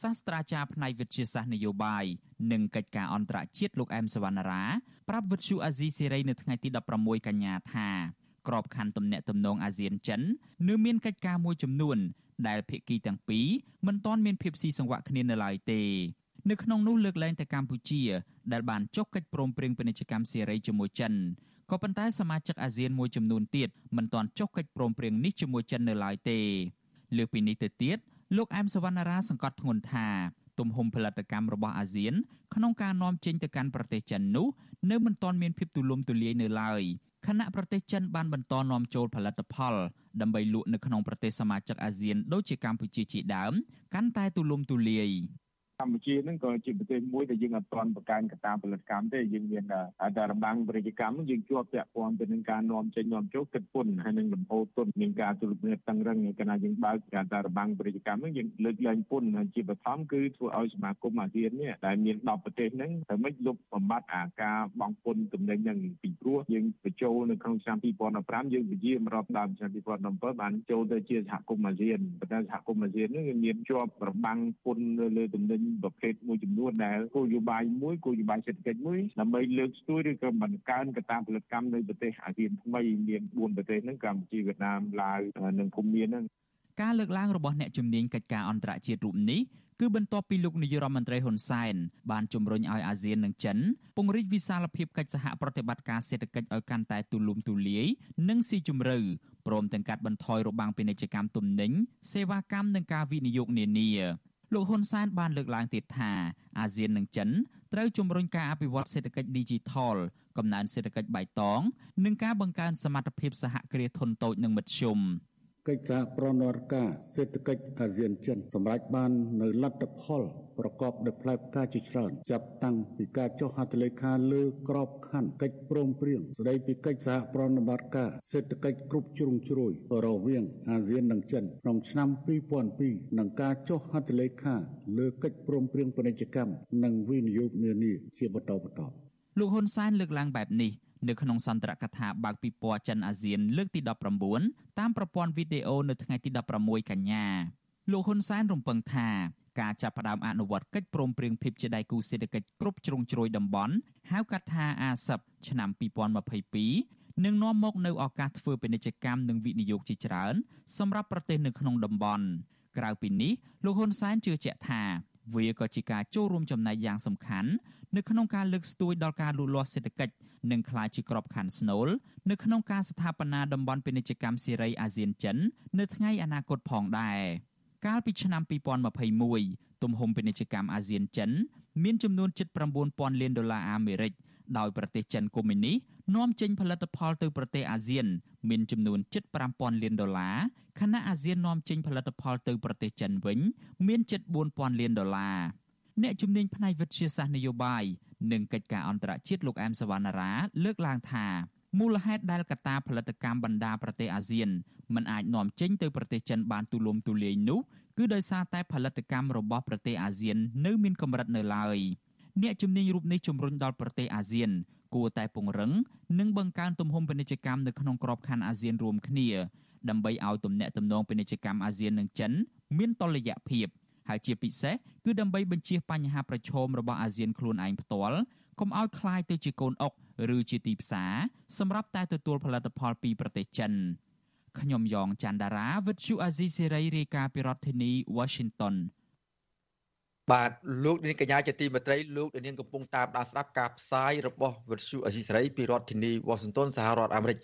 Speaker 12: សាស្ត្រាចារ្យផ្នែកវិទ្យាសាស្ត្រនយោបាយនិងកិច្ចការអន្តរជាតិលោកអែមសវណ្ណារាប្រាប់វិទ្យុអាស៊ីសេរីនៅថ្ងៃទី16កញ្ញាថា ក្របខ័ណ្ឌទំនាក់ទំនងអាស៊ានចិននៅមានកិច្ចការមួយចំនួន ដែលភាគីទាំងពីរមិនទាន់មានភាពស៊ីសង្វាក់គ្នានៅឡើយទេនៅក្នុងនោះលើកលែងតែកម្ពុជា ដែលបានចុះកិច្ចព្រមព្រៀងពាណិជ្ជកម្មសេរីជាមួយចិនក៏ប៉ុន្តែសមាជិកអាស៊ានមួយចំនួនទៀតមិនទាន់ចុះកិច្ចព្រមព្រៀងនេះជាមួយចិននៅឡើយទេលើពីនេះទៅទៀតលោកអែមសវណ្ណារាសង្កត់ធ្ងន់ថាទំហំផលិតកម្មរបស់អាស៊ានក្នុងការនាំចេញទៅកាន់ប្រទេសចិននោះនៅមិនទាន់មានភាពទូលំទូលាយនៅឡើយ ខណៈប្រទេសចិនបានបន្តនាំចូលផលិតផលដើម្បីលក់នៅក្នុងប្រទេសសមាជិកអាស៊ានដូចជាកម្ពុជាជាដើមកាន់តែទូលំទូលាយ
Speaker 13: កម្ពុជាហ្នឹងក៏ជាប្រទេសមួយដែលយើងអត់ទាន់បង្កើនកត្តាផលិតកម្មទេយើងមានតែរបាំងពាណិជ្ជកម្មយើងជាប់ពាក់ព័ន្ធទៅនឹងការនាំចេញនាំចូលគិតពន្ធហើយនឹងលំហូរទុនមានការទូលំនិតតឹងរឹងកាលណាយើងបើកការតែរបាំងពាណិជ្ជកម្មហ្នឹងយើងលើកលែងពន្ធហើយជាបឋមគឺធ្វើឲ្យសមាគមអាស៊ាននេះដែលមាន10ប្រទេសហ្នឹងធ្វើម៉េចលុបបំបត្តិអាការបង់ពន្ធទំនិញហ្នឹងពីព្រោះយើងបញ្ចូលនៅក្នុងឆ្នាំ2015យើងពជាមរាប់ដើមឆ្នាំ2017បានចូលទៅជាសហគមន៍អាស៊ានប៉ុន្តែសហគមន៍អាស៊ានហ្នឹងមានជាប់របាំងពន្ធលើទំនិញប្រភេទមួយចំនួនដែលគោលនយោបាយមួយគោលនយោបាយសេដ្ឋកិច្ចមួយដើម្បីលើកស្ទួយឬក៏បង្កើនកត្តាផលិតកម្មនៅប្រទេសអាស៊ានថ្មីមាន4ប្រទេសហ្នឹងកម្ពុជាវៀតណាមឡាវនិងភូមាហ្នឹង
Speaker 12: ការលើកឡើងរបស់អ្នកជំនាញកិច្ចការអន្តរជាតិរូបនេះគឺបន្ទាប់ពីលោកនាយរដ្ឋមន្ត្រីហ៊ុនសែនបានជំរុញឲ្យអាស៊ាននិងចិនពង្រីកវិសាលភាពកិច្ចសហប្រតិបត្តិការសេដ្ឋកិច្ចឲ្យកាន់តែទូលំទូលាយនិងស៊ីជម្រៅព្រមទាំងកាត់បន្ថយរបាំងពាណិជ្ជកម្មទំនិញសេវាកម្មនិងការវិនិយោគនានា លោកហ៊ុនសែនបានលើកឡើងទៀតថាអាស៊ាននិងចិនត្រូវជំរុញការអភិវឌ្ឍសេដ្ឋកិច្ច Digital កំណើនសេដ្ឋកិច្ចបៃតង និងការបង្កើនសមត្ថភាពសហគ្រាសធុនតូចនិងមធ្យម។
Speaker 14: កិច្ចសហប្រណរដ្ឋការសេដ្ឋកិច្ចអាស៊ានចិនសម្រាប់បាននៅលទ្ធផលប្រកបដោយផ្លែផ្កាជាច្រើនចាប់តាំងពីការចុះហត្ថលេខាលើក្របខ័ណ្ឌកិច្ចព្រមព្រៀងស្តីពីកិច្ចសហប្រណរដ្ឋការសេដ្ឋកិច្ចគ្រប់ជ្រុងជ្រោយរវាងអាស៊ាននិងចិនក្នុងឆ្នាំ2002និងការចុះហត្ថលេខាលើកិច្ចព្រមព្រៀងពាណិជ្ជកម្មនិងវិនិយោគនានាជាបន្តបន្ទាប់
Speaker 12: លោកហ៊ុនសែនលើកឡើងបែបនេះ នៅក្នុងសន្ទរកថាបើកពិព័រណ៍ចិនអាស៊ានលើកទី19តាមប្រព័ន្ធវីដេអូនៅថ្ងៃទី16កញ្ញាលោកហ៊ុនសែនរំពឹងថាការចាប់ផ្ដើមអនុវត្តកិច្ចព្រមព្រៀងភាពជាដៃគូសេដ្ឋកិច្ចគ្រប់ជ្រុងជ្រោយតំបន់ហៅកាត់ថា ASEP ឆ្នាំ2022នឹងនាំមកនូវឱកាសធ្វើពាណិជ្ជកម្មនិងវិនិយោគជាច្រើនសម្រាប់ប្រទេសនៅក្នុងតំបន់ក្រៅពីនេះលោកហ៊ុនសែនជឿជាក់ថាវាក៏ជាការចូលរួមចំណែកយ៉ាងសំខាន់នៅក្នុងការលើកស្ទួយដល់ការលូតលាស់សេដ្ឋកិច្ច និងក្លាយជាក្របខ័ណ្ឌស្នូលនៅក្នុងការស្ថាបនាតំបន់ពាណិជ្ជកម្មសេរីអាស៊ានចិននៅថ្ងៃអនាគតផងដែរកាលពីឆ្នាំ2021ទំហំពាណិជ្ជកម្មអាស៊ានចិន មានចំនួនជិត9000លានដុល្លារអាមេរិកដោយប្រទេសចិនកុម្មុយនីសនាំចេញផលិតផលទៅប្រទេសអាស៊ាន មានចំនួនជិត5000លានដុល្លារខណៈអាស៊ាននាំចេញផលិតផលទៅប្រទេសចិនវិញ មានជិត4000លានដុល្លារអ្នកជំនាញផ្នែកវិទ្យាសាស្ត្រនយោបាយ និងកិច្ចការអន្តរជាតិលោកអែមសវណ្ណារា លើកឡើងថាមូលហេតុដែលកត្តាផលិតកម្មបណ្ដាប្រទេសអាស៊ានមិនអាចនាំចេញទៅប្រទេសចិនបានទូលំទូលាយនោះគឺដោយសារតែផលិតកម្មរបស់ប្រទេសអាស៊ាននៅមានកម្រិតនៅឡើយអ្នកជំនាញរូបនេះជំរុញដល់ប្រទេសអាស៊ានគួរតែពង្រឹងនិងបង្កើនទំហំពាណិជ្ជកម្មនៅក្នុងក្របខ័ណ្ឌអាស៊ានរួមគ្នាដើម្បីឲ្យទំនាក់ទំនងពាណិជ្ជកម្មអាស៊ាននិងចិនមានតុល្យភាព ហើយជាពិសេសគឺដើម្បីបញ្ជៀសបញ្ហាប្រឈមរបស់អាស៊ានខ្លួនឯងផ្ទាល់កុំឲ្យคล้ายទៅជាកូនអុកឬជាទីផ្សារសម្រាប់តែទទួលផលិតផលពីប្រទេសចិនខ្ញុំយ៉ងច័ន្ទដារាវិទ្យុអាស៊ីសេរីរាយការណ៍ពីរដ្ឋធានី Washington
Speaker 1: បាទលោកនាងកញ្ញាជាទីមេត្រីលោកនាងកំពុងតាមដានស្ដាប់ការផ្សាយរបស់វិទ្យុអេស៊ីសេរីពីរដ្ឋធានីវ៉ាស៊ីនតោនសហរដ្ឋអាមេរិក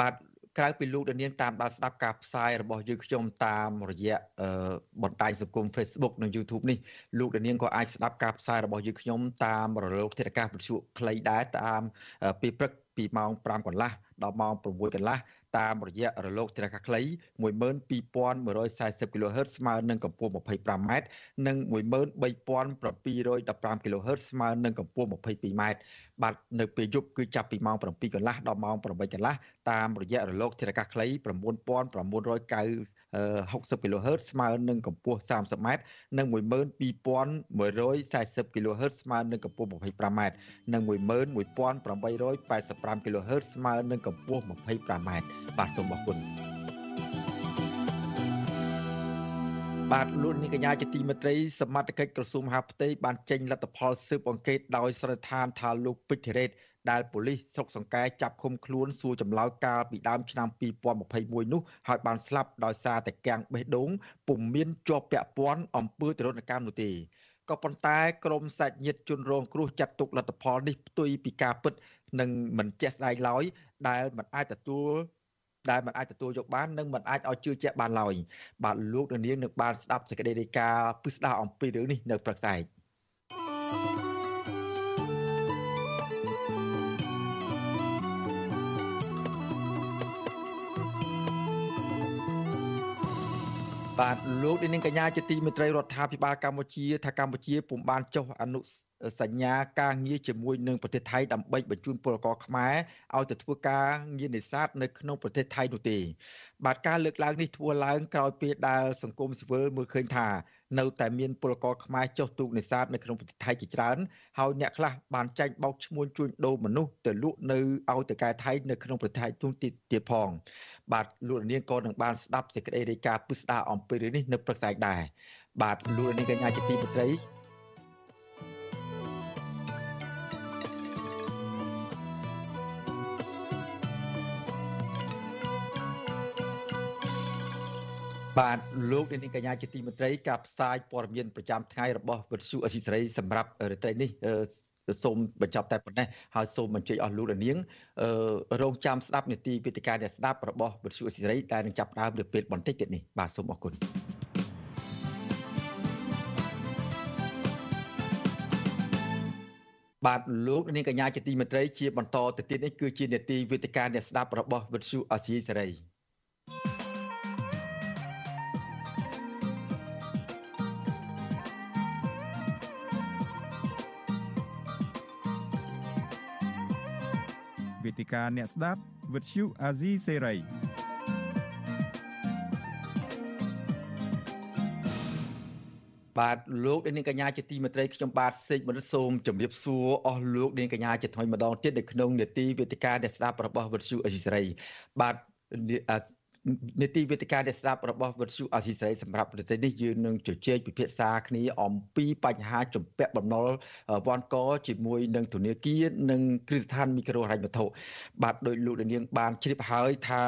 Speaker 1: បាទ ក្រៅពីលោកនាងតាមដានស្ដាប់ការផ្សាយរបស់យើងខ្ញុំតាមរយៈបណ្ដាញសង្គម Facebook និង YouTube នេះលោកនាងក៏អាចស្ដាប់ការផ្សាយរបស់យើងខ្ញុំតាមរលកធាតុអាកាសវិទ្យុខ្លីដែរតាមពីព្រឹកពីម៉ោង5កន្លះ ដល់ម៉ោង6កន្លះតាមរយៈរលកធារកាខ្លី12140 kHz ស្មើនឹងកម្ពស់ 25m និង13715 kHz ស្មើនឹងកម្ពស់ 22m បាទនៅពេលយប់គឺចាប់ពីម៉ោង7កន្លះដល់ម៉ោង8កន្លះតាមរយៈរលកធារកាខ្លី9990 60 kHz ស្មើនឹងកម្ពស់ 30m និង12140 kHz ស្មើនឹងកម្ពស់ 25m និង11885 kHz ស្មើនឹងកម្ពស់ 25m បាទសូមអរគុណបាទលោកនាងកញ្ញាជាទីមេត្រីសមត្ថកិច្ចក្រសួងមហាផ្ទៃបានចេញលទ្ធផលស៊ើបអង្កេតដោយសន្និដ្ឋានថាលោកពេជ្រធីរ៉េតដែលប៉ូលីសស្រុកសង្កែចាប់ឃុំខ្លួនសួរចម្លើយកាលពីដើមឆ្នាំ2021នោះហើយបានស្លាប់ដោយសារតែកាំងបេះដូងពុំមានជាប់ពាក់ព័ន្ធអំពើទរណកម្មនោះទេក៏ប៉ុន្តែក្រមសាច់ញាតិជនរងគ្រោះចាត់ទុកលទ្ធផលនេះផ្ទុយពីការពិត និងមិនចេះស្ដែងឡើយដែលមិនអាចទទួលដែលមិនអាចទទួលយកបាននិងមិនអាចឲ្យជឿជាក់បានឡើយបាទលោកនាងនឹងបានស្ដាប់សេចក្តីរាយការណ៍ពិស្ដារអំពីរឿងនេះនៅព្រឹកស្អែក thank you បាទលោកនាងកញ្ញាជាទីមេត្រីរដ្ឋាភិបាលកម្ពុជាថាកម្ពុជាពុំបានចុះអនុ សញ្ញាការងារជាមួយនឹងប្រទេសថៃដើម្បីបញ្ជូនពលករខ្មែរឲ្យទៅធ្វើការងារនេសាទនៅក្នុងប្រទេសថៃនោះទេបាទការលើកឡើងនេះធ្វើឡើងក្រោយពេលដែលសង្គមស៊ីវិលមើលឃើញថានៅតែមានពលករខ្មែរចុះទូកនេសាទនៅក្នុងប្រទេសថៃជាច្រើនហើយអ្នកខ្លះបានចាញ់បោកឈ្មួញជួញដូរមនុស្សទៅលក់នៅឲ្យទៅកែថៃនៅក្នុងប្រទេសថៃទូទៀតផង បាទលោកនាងក៏នឹងបានស្ដាប់សេចក្តីរាយការណ៍ពិស្ដារអំពីរឿងនេះនៅព្រឹកស្អែកដែរបាទលោកនាងកញ្ញាជាទីមេត្រី បាទលោកនាងកញ្ញាជាទីមេត្រីការផ្សាយព័ត៌មានប្រចាំថ្ងៃរបស់វិទ្យុអសីសេរីសម្រាប់រាត្រីនេះសូមបញ្ចប់តែប៉ុណ្ណេះហើយសូមអញ្ជើញអស់លោកនាងរងចាំស្ដាប់នីតិវិទ្យាអ្នកស្ដាប់របស់វិទ្យុអសីសេរីដែលនឹងចាប់ផ្ដើមនៅពេលបន្តិចទៀតនេះបាទសូមអរគុណបាទលោកនាងកញ្ញាជាទីមេត្រីជាបន្តទៅទៀតនេះគឺជានីតិវិទ្យាអ្នកស្ដាប់របស់វិទ្យុអសីសេរី
Speaker 15: វេទិកាអ្នកស្ដាប់វិទ្យុអាស៊ីសេរី
Speaker 1: បាទលោកនាងកញ្ញាជាទីមេត្រីខ្ញុំបាទសេកមរិទ្ធសូមជម្រាបសួរអស់លោកនាងកញ្ញាជាថ្មីម្ដងទៀតនៅក្នុងនេតិវេទិកាអ្នកស្ដាប់របស់វិទ្យុអេស៊ីសេរីបាទ នីតិវេទិកាដែលស្ដាប់របស់វិទ្យុអាស៊ីសេរីសម្រាប់ប្រទេសនេះយើងនឹងជជែកពិភាក្សាគ្នាអំពីបញ្ហាជំពាក់បំណុលវ៉ាន់កជាមួយនឹងធនាគារនិងគ្រឹះស្ថានមីក្រូហិរញ្ញវត្ថុបាទដោយលោកនាងបានជ្រាបហើយថា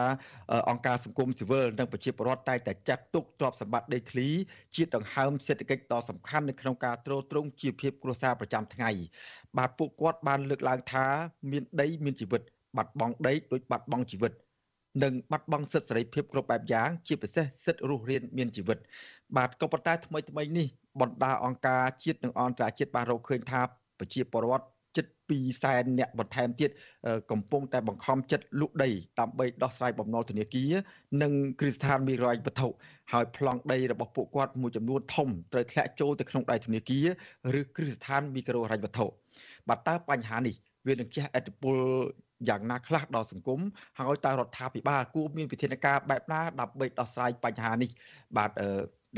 Speaker 1: អង្គការសង្គមស៊ីវិលនិងប្រជាពលរដ្ឋតែងតែចាត់ទុកទ្រព្យសម្បត្តិដីធ្លីជាដង្ហើមសេដ្ឋកិច្ចដ៏សំខាន់នៅក្នុងការទ្រទ្រង់ជីវភាពគ្រួសារប្រចាំថ្ងៃបាទពួកគាត់បានលើកឡើងថាមានដីមានជីវិតបាត់បង់ដីដូចបាត់បង់ជីវិត និងបាត់បង់សិទ្ធិសេរីភាពគ្រប់បែបយ៉ាងជាពិសេសសិទ្ធិរស់រានមានជីវិត បាទក៏ប៉ុន្តែថ្មីថ្មីនេះបណ្ដាអង្គការជាតិនិងអន្តរជាតិបានរកឃើញថាប្រជាពលរដ្ឋជិត2សែនអ្នកបន្ថែមទៀតកំពុងតែបង្ខំចិត្តលក់ដីដើម្បីដោះស្រាយបំណុលធនាគារនិងគ្រឹះស្ថានមីរ៉ាយវត្ថុហើយប្លង់ដីរបស់ពួកគាត់មួយចំនួនធំត្រូវធ្លាក់ចូលទៅក្នុងដៃធនាគារឬគ្រឹះស្ថានមីក្រូហិរញ្ញវត្ថុបាទតើបញ្ហានេះវានឹងជះឥទ្ធិពល យ៉ាងណាខ្លះដល់សង្គមហើយតើរដ្ឋាភិបាលគួរមានវិធានការបែបណាដើម្បីដោះស្រាយបញ្ហានេះបាទ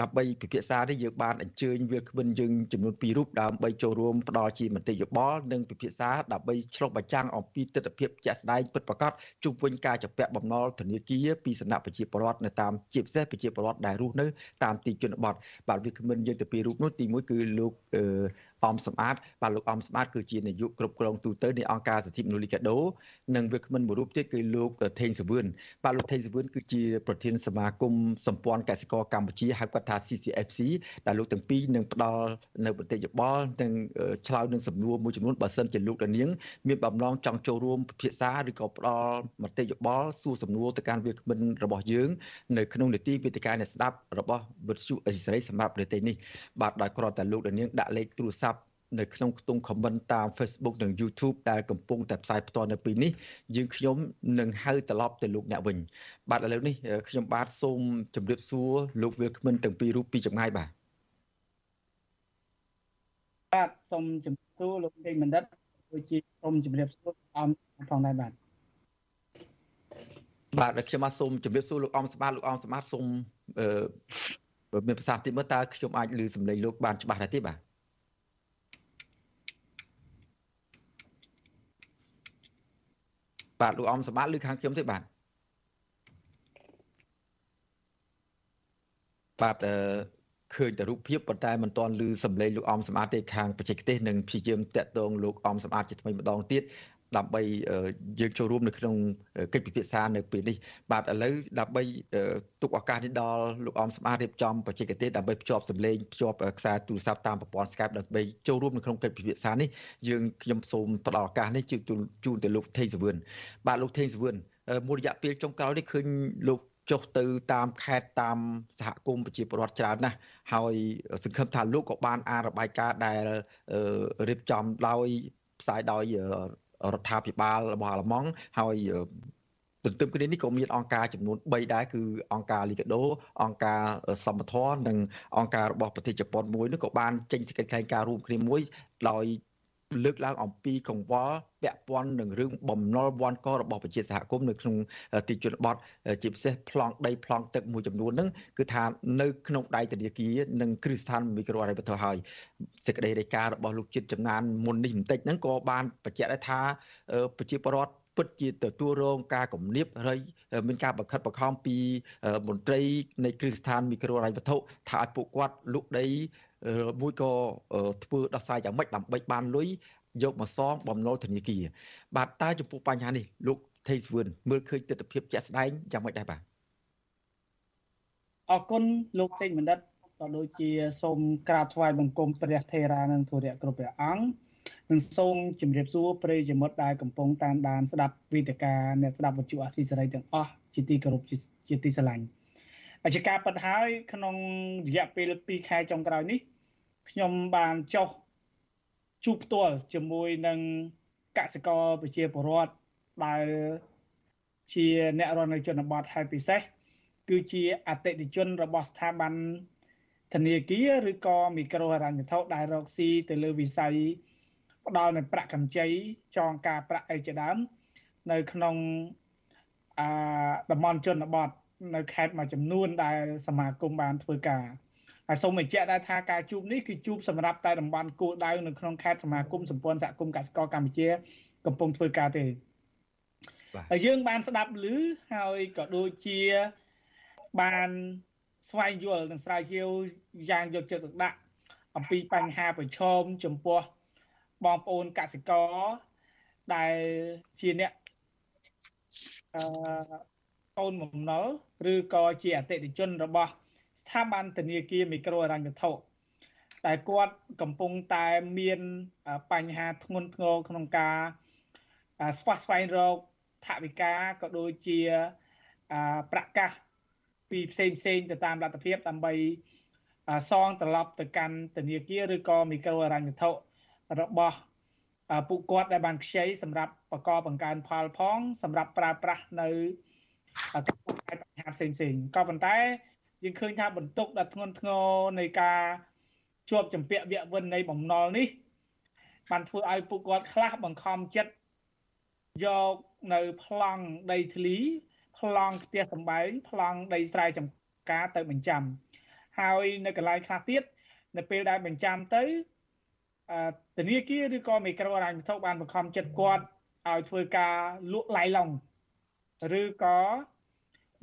Speaker 1: ដើម្បីពិភាក្សានេះយើងបានអញ្ជើញវាគ្មិនយើងចំនួន2រូបដើម្បីចូលរួមផ្ដល់ជាមតិយោបល់និងពិភាក្សាដើម្បីឆ្លុះបញ្ចាំងអំពីទស្សនវិជ្ជាជាក់ស្ដែងពិតប្រាកដជុំវិញការចាប់ពាក់បំណុលធនាគារពីសំណាក់ប្រជាពលរដ្ឋនៅតាមជាពិសេសប្រជាពលរដ្ឋដែលរស់នៅតាមទីជនបទបាទវាគ្មិនយើងទៅពីរូបនោះទី1គឺលោក អំសំអាតបាទលោកអំសំអាតគឺជានាយកគ្រប់គ្រងទូតនៃអង្គការសិទ្ធិមនុស្សលីកាដូនិងវាគ្មិនមួយរូបទៀតគឺលោកថេងសវឿនបាទលោកថេងសវឿនគឺជាប្រធានសមាគមសម្ព័ន្ធកសិករកម្ពុជាហៅកាត់ត់ថា CCFC ដែលលោកទាំងពីរនឹងផ្ដល់នៅប្រតិយោបល់និងឆ្លើយនឹងសំណួរមួយចំនួនបើសិនជាលោកដានាងមានបំណងចង់ចូលរួមពិភាក្សាឬក៏ផ្ដល់មតិយោបល់សួរសំណួរទៅកាន់វាគ្មិនរបស់យើងនៅក្នុងនីតិវិទ្យាអ្នកស្ដាប់របស់វិទ្យុអេស៊ីសរ៉ៃសម្រាប់ប្រទេសនេះបាទដោយគ្រាន់តែលោកដានាងដាក់លេខទូរស័ព្ទ នៅក្នុងខ្ទង់ comment តាម Facebook និង YouTube ដែលកំពុងតែផ្សាយផ្ទាល់នៅពេលនេះយើងខ្ញុំនឹងហៅត្រឡប់ទៅលោកអ្នកវិញបាទឥឡូវនេះខ្ញុំបាទសូមជម្រាបសួរលោកវាគ្មិនទាំងពីររូបពីចម្ងាយបាទ
Speaker 16: បាទសូមជម្រាបសួរលោកពេញបណ្ឌិតដូចជាសូមជម្រាបសួរអំផងដែរបាទ
Speaker 1: បាទខ្ញុំបាទសូមជម្រាបសួរលោកអំសម្បត្តិលោកអំសម្បត្តិសូមអឺមានប្រសាសន៍ទីមើលតើខ្ញុំអាចឮសំឡេងលោកបានច្បាស់ដែរទេបាទ បាទលោកអំសម្បត្តិឬខាងខ្ញុំទេបាទបាទអឺឃើញតែរូបភាពប៉ុន្តែមិនទាន់ឮសំឡេងលោកអំសម្បត្តិទេខាងបច្ចេកទេសនិងព្យាយាមតាក់ទងលោកអំសម្បត្តិជាថ្មីម្ដងទៀត ដើម្បីយើងចូលរួមនៅក្នុងកិច្ចពិភាក្សានៅពេលនេះបាទឥឡូវដើម្បីទុកឱកាសនេះដល់លោកអមស្មាររៀបចំបច្ចេកទេសដើម្បីភ្ជាប់សម្លេងភ្ជាប់ខ្សែទូរស័ព្ទតាមប្រព័ន្ធ Skype ដើម្បីចូលរួមនៅក្នុងកិច្ចពិភាក្សានេះយើងខ្ញុំសូមផ្ដល់ឱកាសនេះជូនជូនទៅលោកថេងសវឿនបាទលោកថេងសវឿនមួយរយៈពេលចុងក្រោយនេះឃើញលោកចុះទៅតាមខេត្តតាមសហគមន៍ប្រជាពលរដ្ឋច្រើនណាស់ហើយសង្ឃឹមថាលោកក៏បានអានរបាយការណ៍ដែលរៀបចំដោយផ្សាយដោយ រដ្ឋាភិបាលរបស់អាល្លឺម៉ង់ហើយទន្ទឹមគ្នានេះក៏មានអង្គការចំនួន3ដែរគឺអង្គការលីកាដូអង្គការសមត្ថននិងអង្គការរបស់ប្រទេសជប៉ុនមួយនោះក៏បានចេញសេចក្តីថ្លែងការណ៍រួមគ្នាមួយដោយ លើកឡើងអំពីកង្វល់ពាក់ព័ន្ធនឹងរឿងបំណុលវាន់ករបស់ប្រជាសហគមន៍នៅក្នុងទីជនបទជាពិសេសប្លង់ដីប្លង់ទឹកមួយចំនួនហ្នឹងគឺថានៅក្នុងដៃធនាគារនិងគ្រឹះស្ថានមីក្រូអរិយវត្ថុហើយសេចក្តីរាយការណ៍របស់លោកជាតិចំណានមុននេះបន្តិចហ្នឹងក៏បានបញ្ជាក់ដែរថាប្រជាពលរដ្ឋពិតជាទទួលរងការគំរាមហើយមានការបង្ខិតបង្ខំពីមន្ត្រីនៃគ្រឹះស្ថានមីក្រូរ៉ៃវត្ថុថាឲ្យពួកគាត់លុកដី មួយក៏ធ្វើដោះស្រាយយ៉ាងម៉េចដើម្បីបានលុយយកមកសងបំណុលធនាគារបាទតើចំពោះបញ្ហានេះលោកថេសវឿនមើលឃើញទស្សនវិជ្ជាជាក់ស្ដែងយ៉ាងម៉េចដែរបាទ
Speaker 16: អរគុណលោកសេងបណ្ឌិតក៏ដូចជាសូមក្រាបថ្វាយបង្គំព្រះថេរានិងធុរៈគ្រប់ព្រះអង្គនិងសូមជម្រាបសួរប្រិយមិត្តដែលកំពុងតាមដានស្ដាប់វេទិកាអ្នកស្ដាប់វិទ្យុអាស៊ីសេរីទាំងអស់ជាទីគោរពជាទីស្រឡាញ់អជាការប៉ັດហើយក្នុងរយៈពេល2ខែចុងក្រោយនេះ ខ្ញុំបានចុះជួបផ្ទាល់ជាមួយនឹងកសិករប្រជាពលរដ្ឋដែលជាអ្នករស់នៅជនបទហើយពិសេសគឺជាអតិថិជនរបស់ស្ថាប័នធនាគារឬក៏មីក្រូហិរញ្ញវត្ថុដែលរកស៊ីទៅលើវិស័យផ្ដល់នៅប្រាក់កម្ចីចងការប្រាក់អីជាដើមនៅក្នុងអាតំបន់ជនបទនៅខេត្តមួយចំនួនដែលសមាគមបានធ្វើការ ហើយសូមបញ្ជាក់ដែរថាការជួបនេះគឺជួបសម្រាប់តែតំបន់គោលដៅនៅក្នុងខេត្តសមាគមសម្ព័ន្ធសហគមន៍កសិករកម្ពុជា កំពុងធ្វើការទេហើយយើងបានស្ដាប់ឮហើយក៏ដូចជាបានស្វែងយល់និងស្រាវជ្រាវយ៉ាងយកចិត្តទុកដាក់អំពីបញ្ហាប្រឈមចំពោះបងប្អូនកសិករដែលជាអ្នកអឺកូនបំណុលឬក៏ជាអតិថិជនរបស់ ស្ថាប័នធនាគារមីក្រូហិរញ្ញវត្ថុដែលគាត់កំពុងតែមានបញ្ហាធ្ងន់ធ្ងរក្នុងការស្វះស្វែងរកថវិកាក៏ដូចជាប្រកាសពីផ្សេងផ្សេងទៅតាមលទ្ធភាពដើម្បីសងត្រឡប់ទៅកាន់ធនាគារឬក៏មីក្រូហិរញ្ញវត្ថុរបស់ពួកគាត់ដែលបានខ្ចីសម្រាប់បកបង្កើនផលផង សម្រាប់ប្រើប្រាស់នៅកំពុងតែបញ្ហាផ្សេងផ្សេងក៏ប៉ុន្តែ យើងឃើញថាបន្ទុកដ៏ធ្ងន់ធ្ងរនៃការជាប់ចម្ពាក់វគ្គវិននៃបំណុលនេះបានធ្វើឲ្យពួកគាត់ខ្លះបង្ខំចិត្តយកនៅប្លង់ដីធ្លីប្លង់ផ្ទះសម្បែងប្លង់ដីស្រែចម្ការទៅបញ្ចាំ ហើយនៅកន្លែងខ្លះទៀតនៅពេលដែលបញ្ចាំទៅធនាគារឬក៏មីក្រូហិរញ្ញវត្ថុបានបង្ខំចិត្តគាត់ឲ្យធ្វើការលក់ឡៃឡុងឬក៏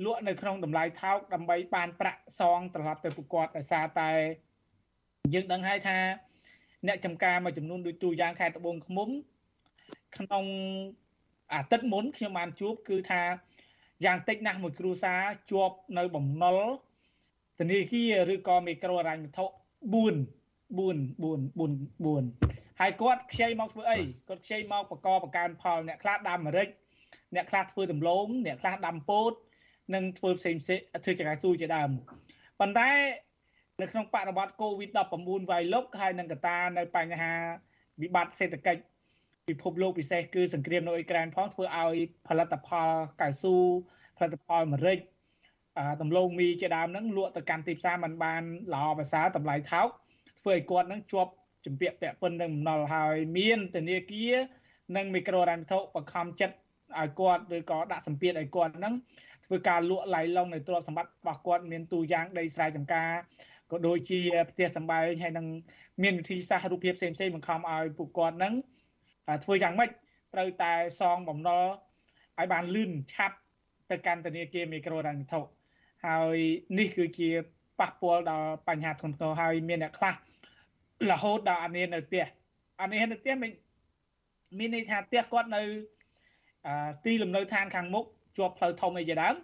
Speaker 16: លក់នៅក្នុងតម្លៃថោកដើម្បីបានប្រាក់សងត្រឡប់ទៅពួកគាត់ដោយសារតែយើងដឹងហើយថា អ្នកចំការមួយចំនួនដូចទូយ៉ាងខេត្តត្បូងឃ្មុំក្នុងអាទិត្យមុនខ្ញុំបានជួបគឺថាយ៉ាងតិចណាស់មួយគ្រួសារជាប់នៅបំណុលធនាគារឬក៏មីក្រូហិរញ្ញវត្ថុ4 4 4 4ហើយគាត់ខ្ចីមកធ្វើអីគាត់ខ្ចីមកបកបកើនផលអ្នកខ្លះដាំអាមេរិកអ្នកខ្លះធ្វើដំឡូងអ្នកខ្លះដាំពោត និងធ្វើផ្សេងផ្សេងធ្វើចង្កាស៊ូជាដើមប៉ុន្តែនៅក្នុងបរិបទ COVID-19 វាយលុកហើយនឹងកត្តានៅបញ្ហាវិបត្តិសេដ្ឋកិច្ចពិភពលោកពិសេសគឺសង្គ្រាមនៅអ៊ុយក្រែនផងធ្វើឲ្យផលិតផលកៅស៊ូផលិតផលម្រេចដំឡូងមីជាដើមហ្នឹងលក់ទៅកាន់ទីផ្សារมันបានល្អប្រសើរតម្លៃថោកធ្វើឲ្យគាត់ហ្នឹងជាប់ជំពាក់ពាក់ព័ន្ធនឹងបំណុលហើយមានធនាគារនិងមីក្រូហិរញ្ញវត្ថុបង្ខំចិត្តឲ្យគាត់ឬក៏ដាក់សម្ពាធឲ្យគាត់ហ្នឹង ធ្វើការលក់ឡៃឡុងនៃទ្រព្យសម្បត្តិរបស់គាត់មានទូយ៉ាងដីស្រែចម្ការក៏ដូចជាផ្ទះសម្បែងហើយនឹងមានវិធីសាស្ត្ររូបភាពផ្សេងផ្សេងបង្ខំឲ្យពួកគាត់ហ្នឹងធ្វើយ៉ាងម៉េចត្រូវតែសងបំណុលឲ្យបានលឿនឆាប់ទៅកាន់ធនាគារមីក្រូហិរញ្ញវត្ថុហើយនេះគឺជាប៉ះពាល់ដល់បញ្ហាធ្ងន់ធ្ងរហើយមានអ្នកខ្លះរហូតដល់អានេះនៅផ្ទះអានេះនៅផ្ទះមានមានន័យថាផ្ទះគាត់នៅទីលំនៅឋានខាងមុខ ជាប់ផ្លូវធំអីជាដើម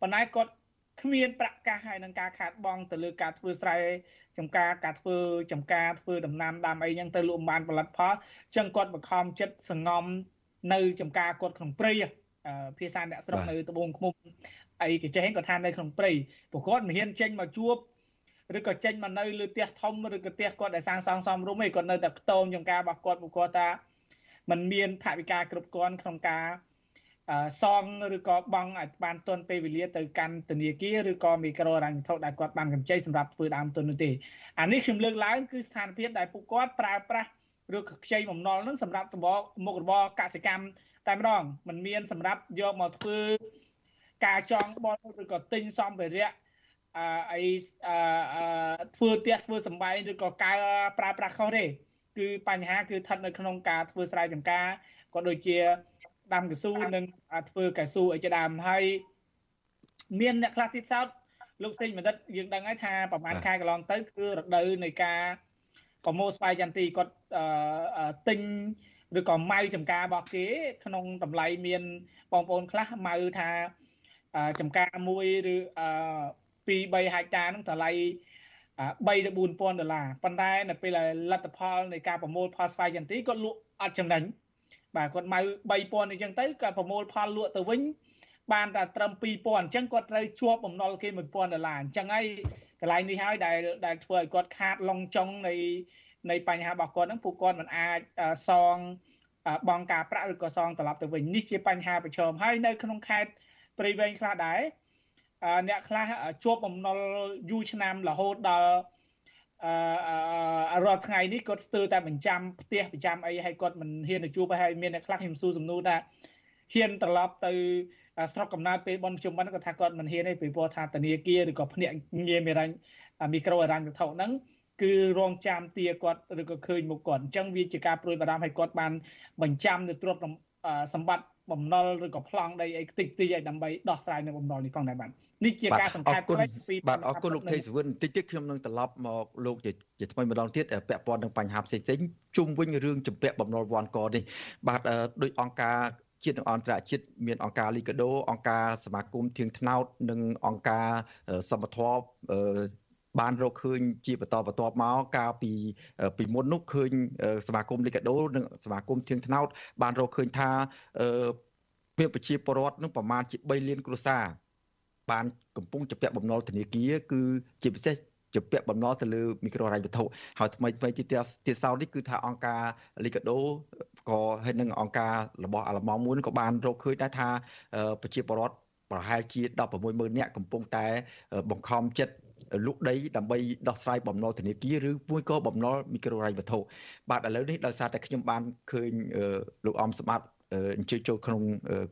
Speaker 16: ប៉ុន្តែគាត់គ្មានប្រាក់កាសហើយនឹងការខាតបង់ទៅលើការធ្វើស្រែចំការការធ្វើចំការធ្វើដំណាំដាំអីចឹងទៅលក់បានផលិតផលចឹងគាត់បង្ខំចិត្តសងំនៅចំការគាត់ក្នុងព្រៃភាសាអ្នកស្រុកនៅត្បូងឃ្មុំអីគេចេះគាត់ថានៅក្នុងព្រៃព្រោះគាត់មិនហ៊ានចេញមកជួបឬក៏ចេញមកនៅលើផ្ទះធំឬក៏ផ្ទះគាត់ដែលសាងសង់សមរម្យឯងគាត់នៅតែខ្ទមចំការរបស់គាត់ពួកគាត់ថាมันមានថវិកាគ្រប់គ្រាន់ក្នុងការ សងឬក៏បង់ឲ្យបានទាន់ពេលវេលាទៅកាន់ធនាគារឬក៏មីក្រូហិរញ្ញវត្ថុដែលគាត់បានកម្ចីសម្រាប់ធ្វើដើមទុននោះទេអានេះខ្ញុំលើកឡើងគឺស្ថានភាពដែលពួកគាត់ប្រើប្រាស់ឬខ្ចីបំណុលនឹងសម្រាប់តំបមុខរបរកសិកម្មតែម្ដងมันមានសម្រាប់យកមកធ្វើការចងបលឬក៏ទិញសម្ភារៈអីធ្វើផ្ទះធ្វើសំបែងឬក៏កៅប្រើប្រាស់ខុសទេគឺបញ្ហាគឺស្ថិតនៅក្នុងការធ្វើស្រែចម្ការក៏ដូចជា ដាំកស៊ូនិងធ្វើកស៊ូអីជាដើមហើយមានអ្នកខ្លះទៀតសោតលោកសេងបណ្ឌិតយើងដឹងហើយថាប្រហែលខែកន្លងទៅគឺរដូវនៃការប្រមូលស្វាយចន្ទទីគាត់ទិញឬក៏ម៉ៅចំការរបស់គេ ក្នុងតម្លៃមានបងប្អូនខ្លះម៉ៅថាចំការមួយឬ2 3ហិកតាហ្នឹងតម្លៃ3ទៅ4000ដុល្លារប៉ុន្តែនៅពេលលទ្ធផលនៃការប្រមូលផលស្វាយចន្ទទីគាត់លក់អត់ចំណេញ បាទគាត់ម៉ៅ3000អញ្ចឹងទៅគាត់ប្រមូលផលលក់ទៅវិញបានតែត្រឹម2000អញ្ចឹងគាត់ត្រូវជាប់បំណុលគេ1000ដុល្លារអញ្ចឹងហើយកន្លែងនេះហើយដែលដែលធ្វើឲ្យគាត់ខាតឡុងចុងនៃនៃបញ្ហារបស់គាត់ហ្នឹងពួកគាត់មិនអាចសងបងការប្រាក់ឬក៏សងត្រឡប់ទៅវិញនេះជាបញ្ហាប្រឈមហើយនៅក្នុងខេត្តព្រៃវែងខ្លះដែរអ្នកខ្លះជាប់បំណុលយូរឆ្នាំរហូតដល់អឺ រាល់ថ្ងៃនេះគាត់ស្ទើរតែបញ្ចាំផ្ទះបញ្ចាំអីហើយគាត់មិនហ៊ានទៅជួបហើយមានអ្នកខ្លះខ្ញុំសួរសំណួរថាហ៊ានត្រឡប់ទៅស្រុកកំណើតពេលបនជុំបិណ្ឌគាត់ថាគាត់មិនហ៊ានទេពីព្រោះថាធនាគារឬក៏ភ្នាក់ងារមេរ៉ាញ់មីក្រូហិរញ្ញវត្ថុហ្នឹងគឺរងចាំទាគាត់ឬក៏ឃើញមុខគាត់អញ្ចឹងវាជាការព្រួយបារម្ភឲ្យគាត់បាន បញ្ចាំនៅទ្រព្យសម្បត្តិ បំណុលឬក៏ប្លង់ដីអីខ្ទេចខ្ទីឲ្យដើម្បីដោះស្រាយនៅបំណុលនេះផងដែរបាទនេះជាការសង្ខេបផ្លេច
Speaker 1: ពីបាទអរគុណលោកថេសវិនបន្តិចទៀតខ្ញុំនឹងត្រឡប់មកលោកជាថ្មីម្ដងទៀតពាក់ព័ន្ធនឹងបញ្ហាផ្សេងផ្សេងជុំវិញរឿងចម្ពាក់បំណុលវ៉ាន់កនេះបាទដោយអង្គការជាតិនិងអន្តរជាតិមានអង្គការលីកាដូអង្គការសមាគមធៀងថ្នោតនិងអង្គការសមត្ថភាព បានរកឃើញជាបន្តបន្ទាប់មកកាលពីពីមុននោះឃើញសមាគមលីកាដូនិងសមាគមធៀងថ្នោតបានរកឃើញថាមានប្រជាពលរដ្ឋនឹងប្រមាណជា3លានគ្រួសារបានកំពុងជាពាក់បំណុលធនាគារគឺជាពិសេសជាពាក់បំណុលទៅលើមីក្រូហិរញ្ញវត្ថុហើយថ្មីថ្មីទៀតទៀតសោតនេះគឺថាអង្គការលីកាដូក៏ហើយនឹងអង្គការរបស់អាល្លឺម៉ង់មួយក៏បានរកឃើញដែរថាប្រជាពលរដ្ឋប្រហែលជា160000នាក់កំពុងតែបង្ខំចិត្ត លក់ដីដើម្បីដោះស្រាយបំណុលធនាគារឬមួយក៏បំណុលមីក្រូហិរញ្ញវត្ថុបាទឥឡូវនេះដោយសារតែខ្ញុំបានឃើញលោកអំសម្បត្តិអញ្ជើញចូលក្នុង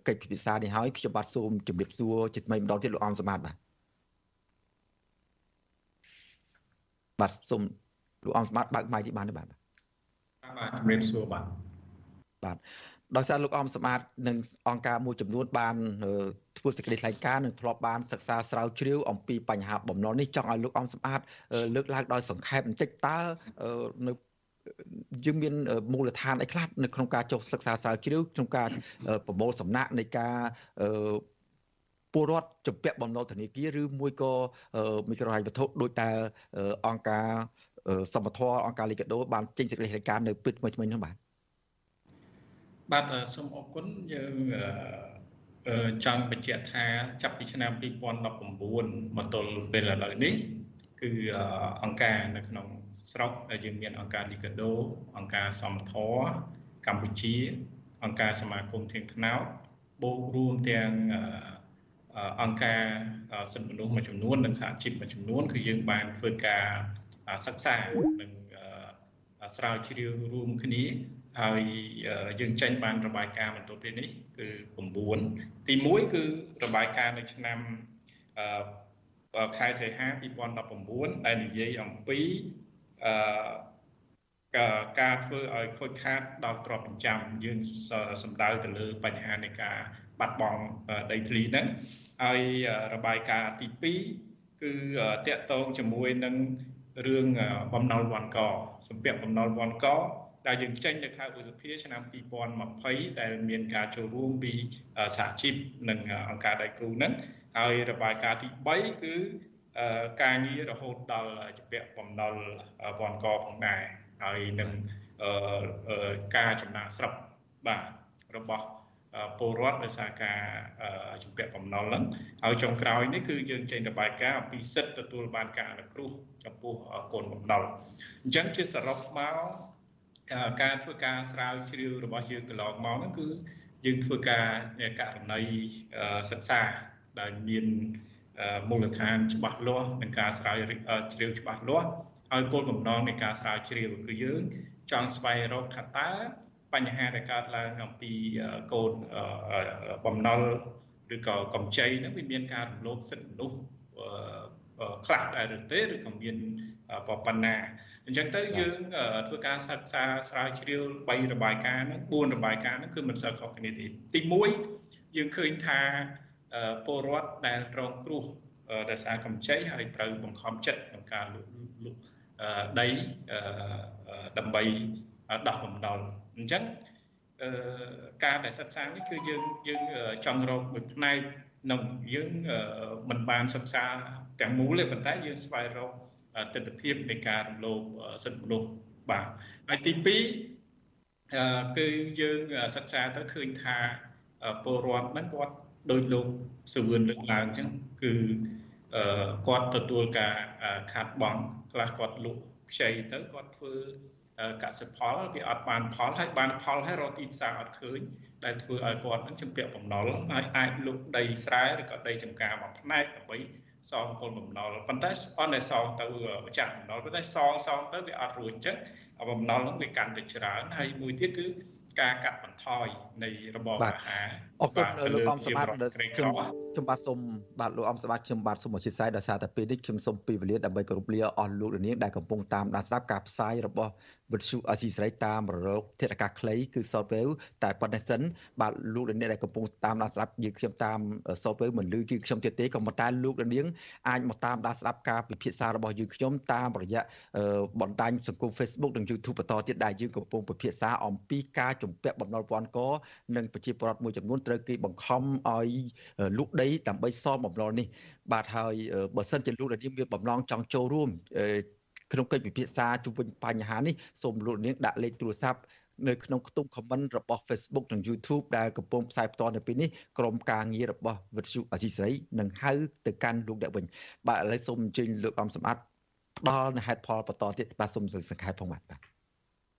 Speaker 1: កិច្ចពិភាក្សានេះហើយខ្ញុំបាទសូមជម្រាបសួរជាថ្មីម្ដងទៀតលោកអំសម្បត្តិបាទបាទសូមលោកអំសម្បត្តិបើកម៉ៃទីបានទេបាទ
Speaker 17: បាទជំរាបសួរបាទ
Speaker 1: បាទ ដោយសារលោកអំសម្បត្តិនិងអង្គការមួយចំនួនបានធ្វើសេចក្តីថ្លែងការណ៍និងធ្លាប់បានសិក្សាស្រាវជ្រាវអំពីបញ្ហាបំណុលនេះចង់ឲ្យលោកអំសម្បត្តិលើកឡើងដោយសង្ខេបបន្តិចតើនៅយើងមានមូលដ្ឋានអីខ្លះនៅក្នុងការចុះសិក្សាស្រាវជ្រាវក្នុងការប្រមូលសំណាក់នៃការពពលរដ្ឋជំពាក់បំណុលធនាគារឬមួយក៏មីក្រូហិរញ្ញវត្ថុដោយតែអង្គការសមត្ថៈអង្គការលីកាដូបានចេញសេចក្តីរាយការណ៍នៅពេលថ្មីៗនោះបាទ
Speaker 11: បាទសូមអរគុណយើងចង់បញ្ជាក់ថាចាប់ពីឆ្នាំ2019មកទល់ពេលឥឡូវនេះ គឺអង្គការនៅក្នុងស្រុកដែលយើងមានអង្គការលីកាដូអង្គការសមធរកម្ពុជា អង្គការសមាគមធៀងថ្នោតបូករួមទាំងអង្គការសិទ្ធិមនុស្សមួយចំនួននិងសហជីពមួយចំនួនគឺយើងបានធ្វើការសិក្សានិងស្រាវជ្រាវរួមគ្នា ហើយយើងចេញបានរបាយការណ៍បន្ទាប់ពីនេះគឺ9ទី1គឺរបាយការណ៍នៅឆ្នាំខែសីហា2019ដែលនិយាយអំពីអឺការធ្វើឲ្យខូចខាតដល់ទ្រព្យបញ្ចាំយើងសំដៅទៅលើបញ្ហានៃការបាត់បង់ដីធ្លីហ្នឹងហើយរបាយការណ៍ទី2គឺតកតងជាមួយនឹងរឿងបំណុលវ៉ាន់កសម្ពាក់បំណុលវ៉ាន់ក ដែលយើងចេញនៅខែឧសភាឆ្នាំ2020ដែលមានការចូលរួមពីសហជីពនិងអង្គការដៃគូហ្នឹងហើយរបាយការណ៍ទី3គឺការងាររហូតដល់ជាពាក់បំណុលវ៉ាន់កផងដែរហើយនឹងការចំណាក់ស្រុកបាទរបស់ពលរដ្ឋដោយសារការជំពាក់បំណុលហ្នឹងហើយចុងក្រោយនេះគឺយើងចេញរបាយការណ៍អំពីសិទ្ធិទទួលបានការអនុគ្រោះចំពោះកូនបំណុលអញ្ចឹងជាសរុបមក ការធ្វើការស្រាវជ្រាវរបស់យើងកន្លងមកហ្នឹងគឺយើងធ្វើការករណីសិក្សាដែលមានមូលដ្ឋានច្បាស់លាស់និងការស្រាវជ្រាវច្បាស់លាស់ហើយគោលបំណងនៃការស្រាវជ្រាវគឺយើងចង់ស្វែងរកថាតើបញ្ហាដែលកើតឡើងអំពីកូនបំណុលឬក៏កម្ចីហ្នឹងវាមានការរំលោភសិទ្ធិមនុស្សខ្លះដែរឬទេឬក៏មាន ប៉ុណ្ណាអញ្ចឹងទៅយើងធ្វើការសិក្សាស្រាវជ្រាវ3របាយការណ៍ហ្នឹង4របាយការណ៍ហ្នឹងគឺមិនសូវខុសគ្នាទេទី1យើងឃើញថាពលរដ្ឋដែលរងគ្រោះដោយសារកម្ចីហើយត្រូវបង្ខំចិត្តក្នុងការលុបដីដើម្បីដោះបំណុលអញ្ចឹងការដែលសិក្សានេះគឺយើងយើងចង់រកមួយផ្នែកក្នុងយើងមិនបានសិក្សាទាំងមូលទេប៉ុន្តែយើងស្វែងរក ទស្សនវិជ្ជានៃការរំលោភសិទ្ធិមនុស្សបាទហើយទី2គឺយើងសិក្សាទៅឃើញថាពលរដ្ឋហ្នឹងគាត់ដោយលោកសវឿនលើកឡើងអញ្ចឹងគឺគាត់ទទួលការខាត់បងខ្លះគាត់លក់ខ្ចីទៅគាត់ធ្វើកសិផលវាអត់បានផលហើយបានផលហើយរកទីផ្សារអត់ឃើញដែលធ្វើឲ្យគាត់នឹងជំពាក់បំណុលហើយអាចលុបដីស្រែឬក៏ដីចម្ការមួយផ្នែកដើម្បី សងគោលបំណុលប៉ុន្តែអត់តែសងទៅម្ចាស់បំណុលប៉ុន្តែសងសងទៅវាអត់រួចអញ្ចឹងបំណុលនឹងវាកាន់តែច្រើនហើយមួយទៀតគឺការកាត់បន្ថយនៃរបបអាហារ
Speaker 1: អរគុណលោកអំសម្បត្តិខ្ញុំខ្ញុំបាទសូមបាទលោកអំសម្បត្តិខ្ញុំបាទសូមអធិស្ឋានដោយសារតែពេលនេះខ្ញុំសូមពេលវេលាដើម្បីគោរពលាអស់លោកលានដែលកំពុងតាមដានស្ដាប់ការផ្សាយរបស់វិទ្យុអស៊ីសេរីតាមរលកធាតុអាកាសខ្លីគឺ Software តែប៉ុណ្ណេះសិនបាទលោកលានដែលកំពុងតាមដានស្ដាប់យើងខ្ញុំតាម Software មិនលឺគឺខ្ញុំទៀតទេក៏ប៉ុន្តែលោកលានអាចមកតាមដានស្ដាប់ការពិភាក្សារបស់យើងខ្ញុំតាមរយៈបណ្ដាញសង្គម Facebook និង YouTube បន្តទៀតដែលយើងកំពុងពិភាក្សាអំពីការជំពាក់បំណុលពាន់កនិងប្រជាពលរដ្ឋមួយចំនួនត្រូវគេបង្ខំឲ្យលក់ដីដើម្បីសងបំណុលនេះបាទហើយបើសិនជាលោកនាងមានបំណងចង់ចូលរួម ក្នុងកិច្ចពិភាក្សាជុំវិញបញ្ហានេះសូមលោកនាងដាក់លេខទូរស័ព្ទនៅក្នុងខ្ទង់ comment របស់ Facebook និង YouTube ដែលកំពុងផ្សាយផ្ទាល់នៅពេលនេះក្រុមការងាររបស់វិទ្យុអសីស្រីនឹងហៅទៅកាន់លោកអ្នកវិញបាទឥឡូវសូមអញ្ជើញលោកអំសម្បត្តិផ្ដល់នៅហេតុផលបន្តទៀតបាទសូមសង្ខេបផងបាទបាទ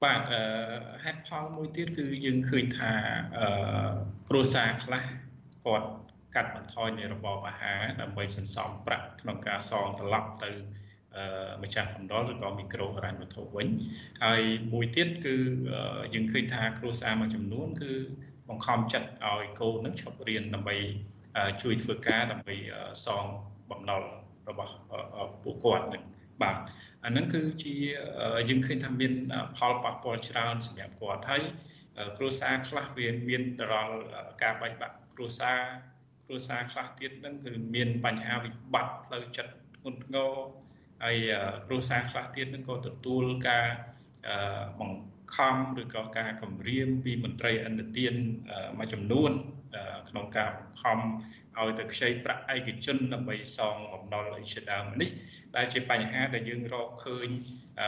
Speaker 11: បាទហេតុផលមួយទៀតគឺយើងឃើញថាគ្រួសារខ្លះគាត់កាត់បន្ថយនៃរបបអាហារដើម្បីសន្សំប្រាក់ក្នុងការសងត្រឡប់ទៅ ម្ចាស់កំដរឬក៏មីក្រូហិរញ្ញវត្ថុវិញហើយមួយទៀតគឺយើងឃើញថាគ្រួសារមួយចំនួន គឺបង្ខំចិត្តឲ្យកូននឹងឈប់រៀនដើម្បីជួយធ្វើការដើម្បីសងបំណុលរបស់ពួកគាត់នឹងបាទអានឹងគឺជាយើងឃើញថាមានផលប៉ះពាល់ច្រើនសម្រាប់គាត់ហើយគ្រួសារខ្លះវាមានដល់ការបែកបាក់គ្រួសារគ្រួសារខ្លះទៀតហ្នឹងគឺមានបញ្ហាវិបត្តិផ្លូវចិត្តធ្ងន់ធ្ងរ ហើយគ្រួសារខ្លះទៀតហ្នឹងក៏ទទួលការបង្ខំឬក៏ការគំរាមពីមន្ត្រីអន្តទានមួយចំនួនក្នុងការខំឲ្យទៅខ្ចីប្រាក់ឯកជនដើម្បីសងបំណុលអីជាដើមនេះដែលជាបញ្ហាដែលយើងរកឃើញ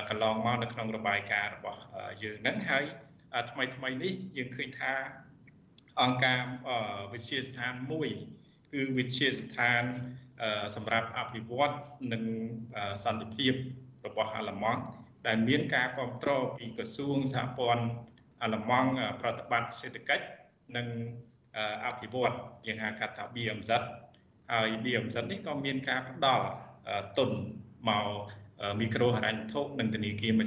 Speaker 11: កន្លងមកនៅក្នុងរបាយការណ៍របស់យើងហ្នឹងហើយថ្មីថ្មីនេះយើងឃើញថាអង្គការវិទ្យាស្ថានមួយគឺវិទ្យាស្ថាន សម្រាប់អភិវឌ្ឍនិងសន្តិភាពរបស់អាល្លឺម៉ង់ដែលមានការគ្រប់គ្រងពីក្រសួងសហព័ន្ធអាល្លឺម៉ង់ប្រតិបត្តិសេដ្ឋកិច្ចនិងអភិវឌ្ឍយើងហៅកាត់ថា BMZ ហើយ BMZ នេះក៏មានការផ្ដល់ទុនមកមីក្រូហិរញ្ញវត្ថុនិងធនាគារ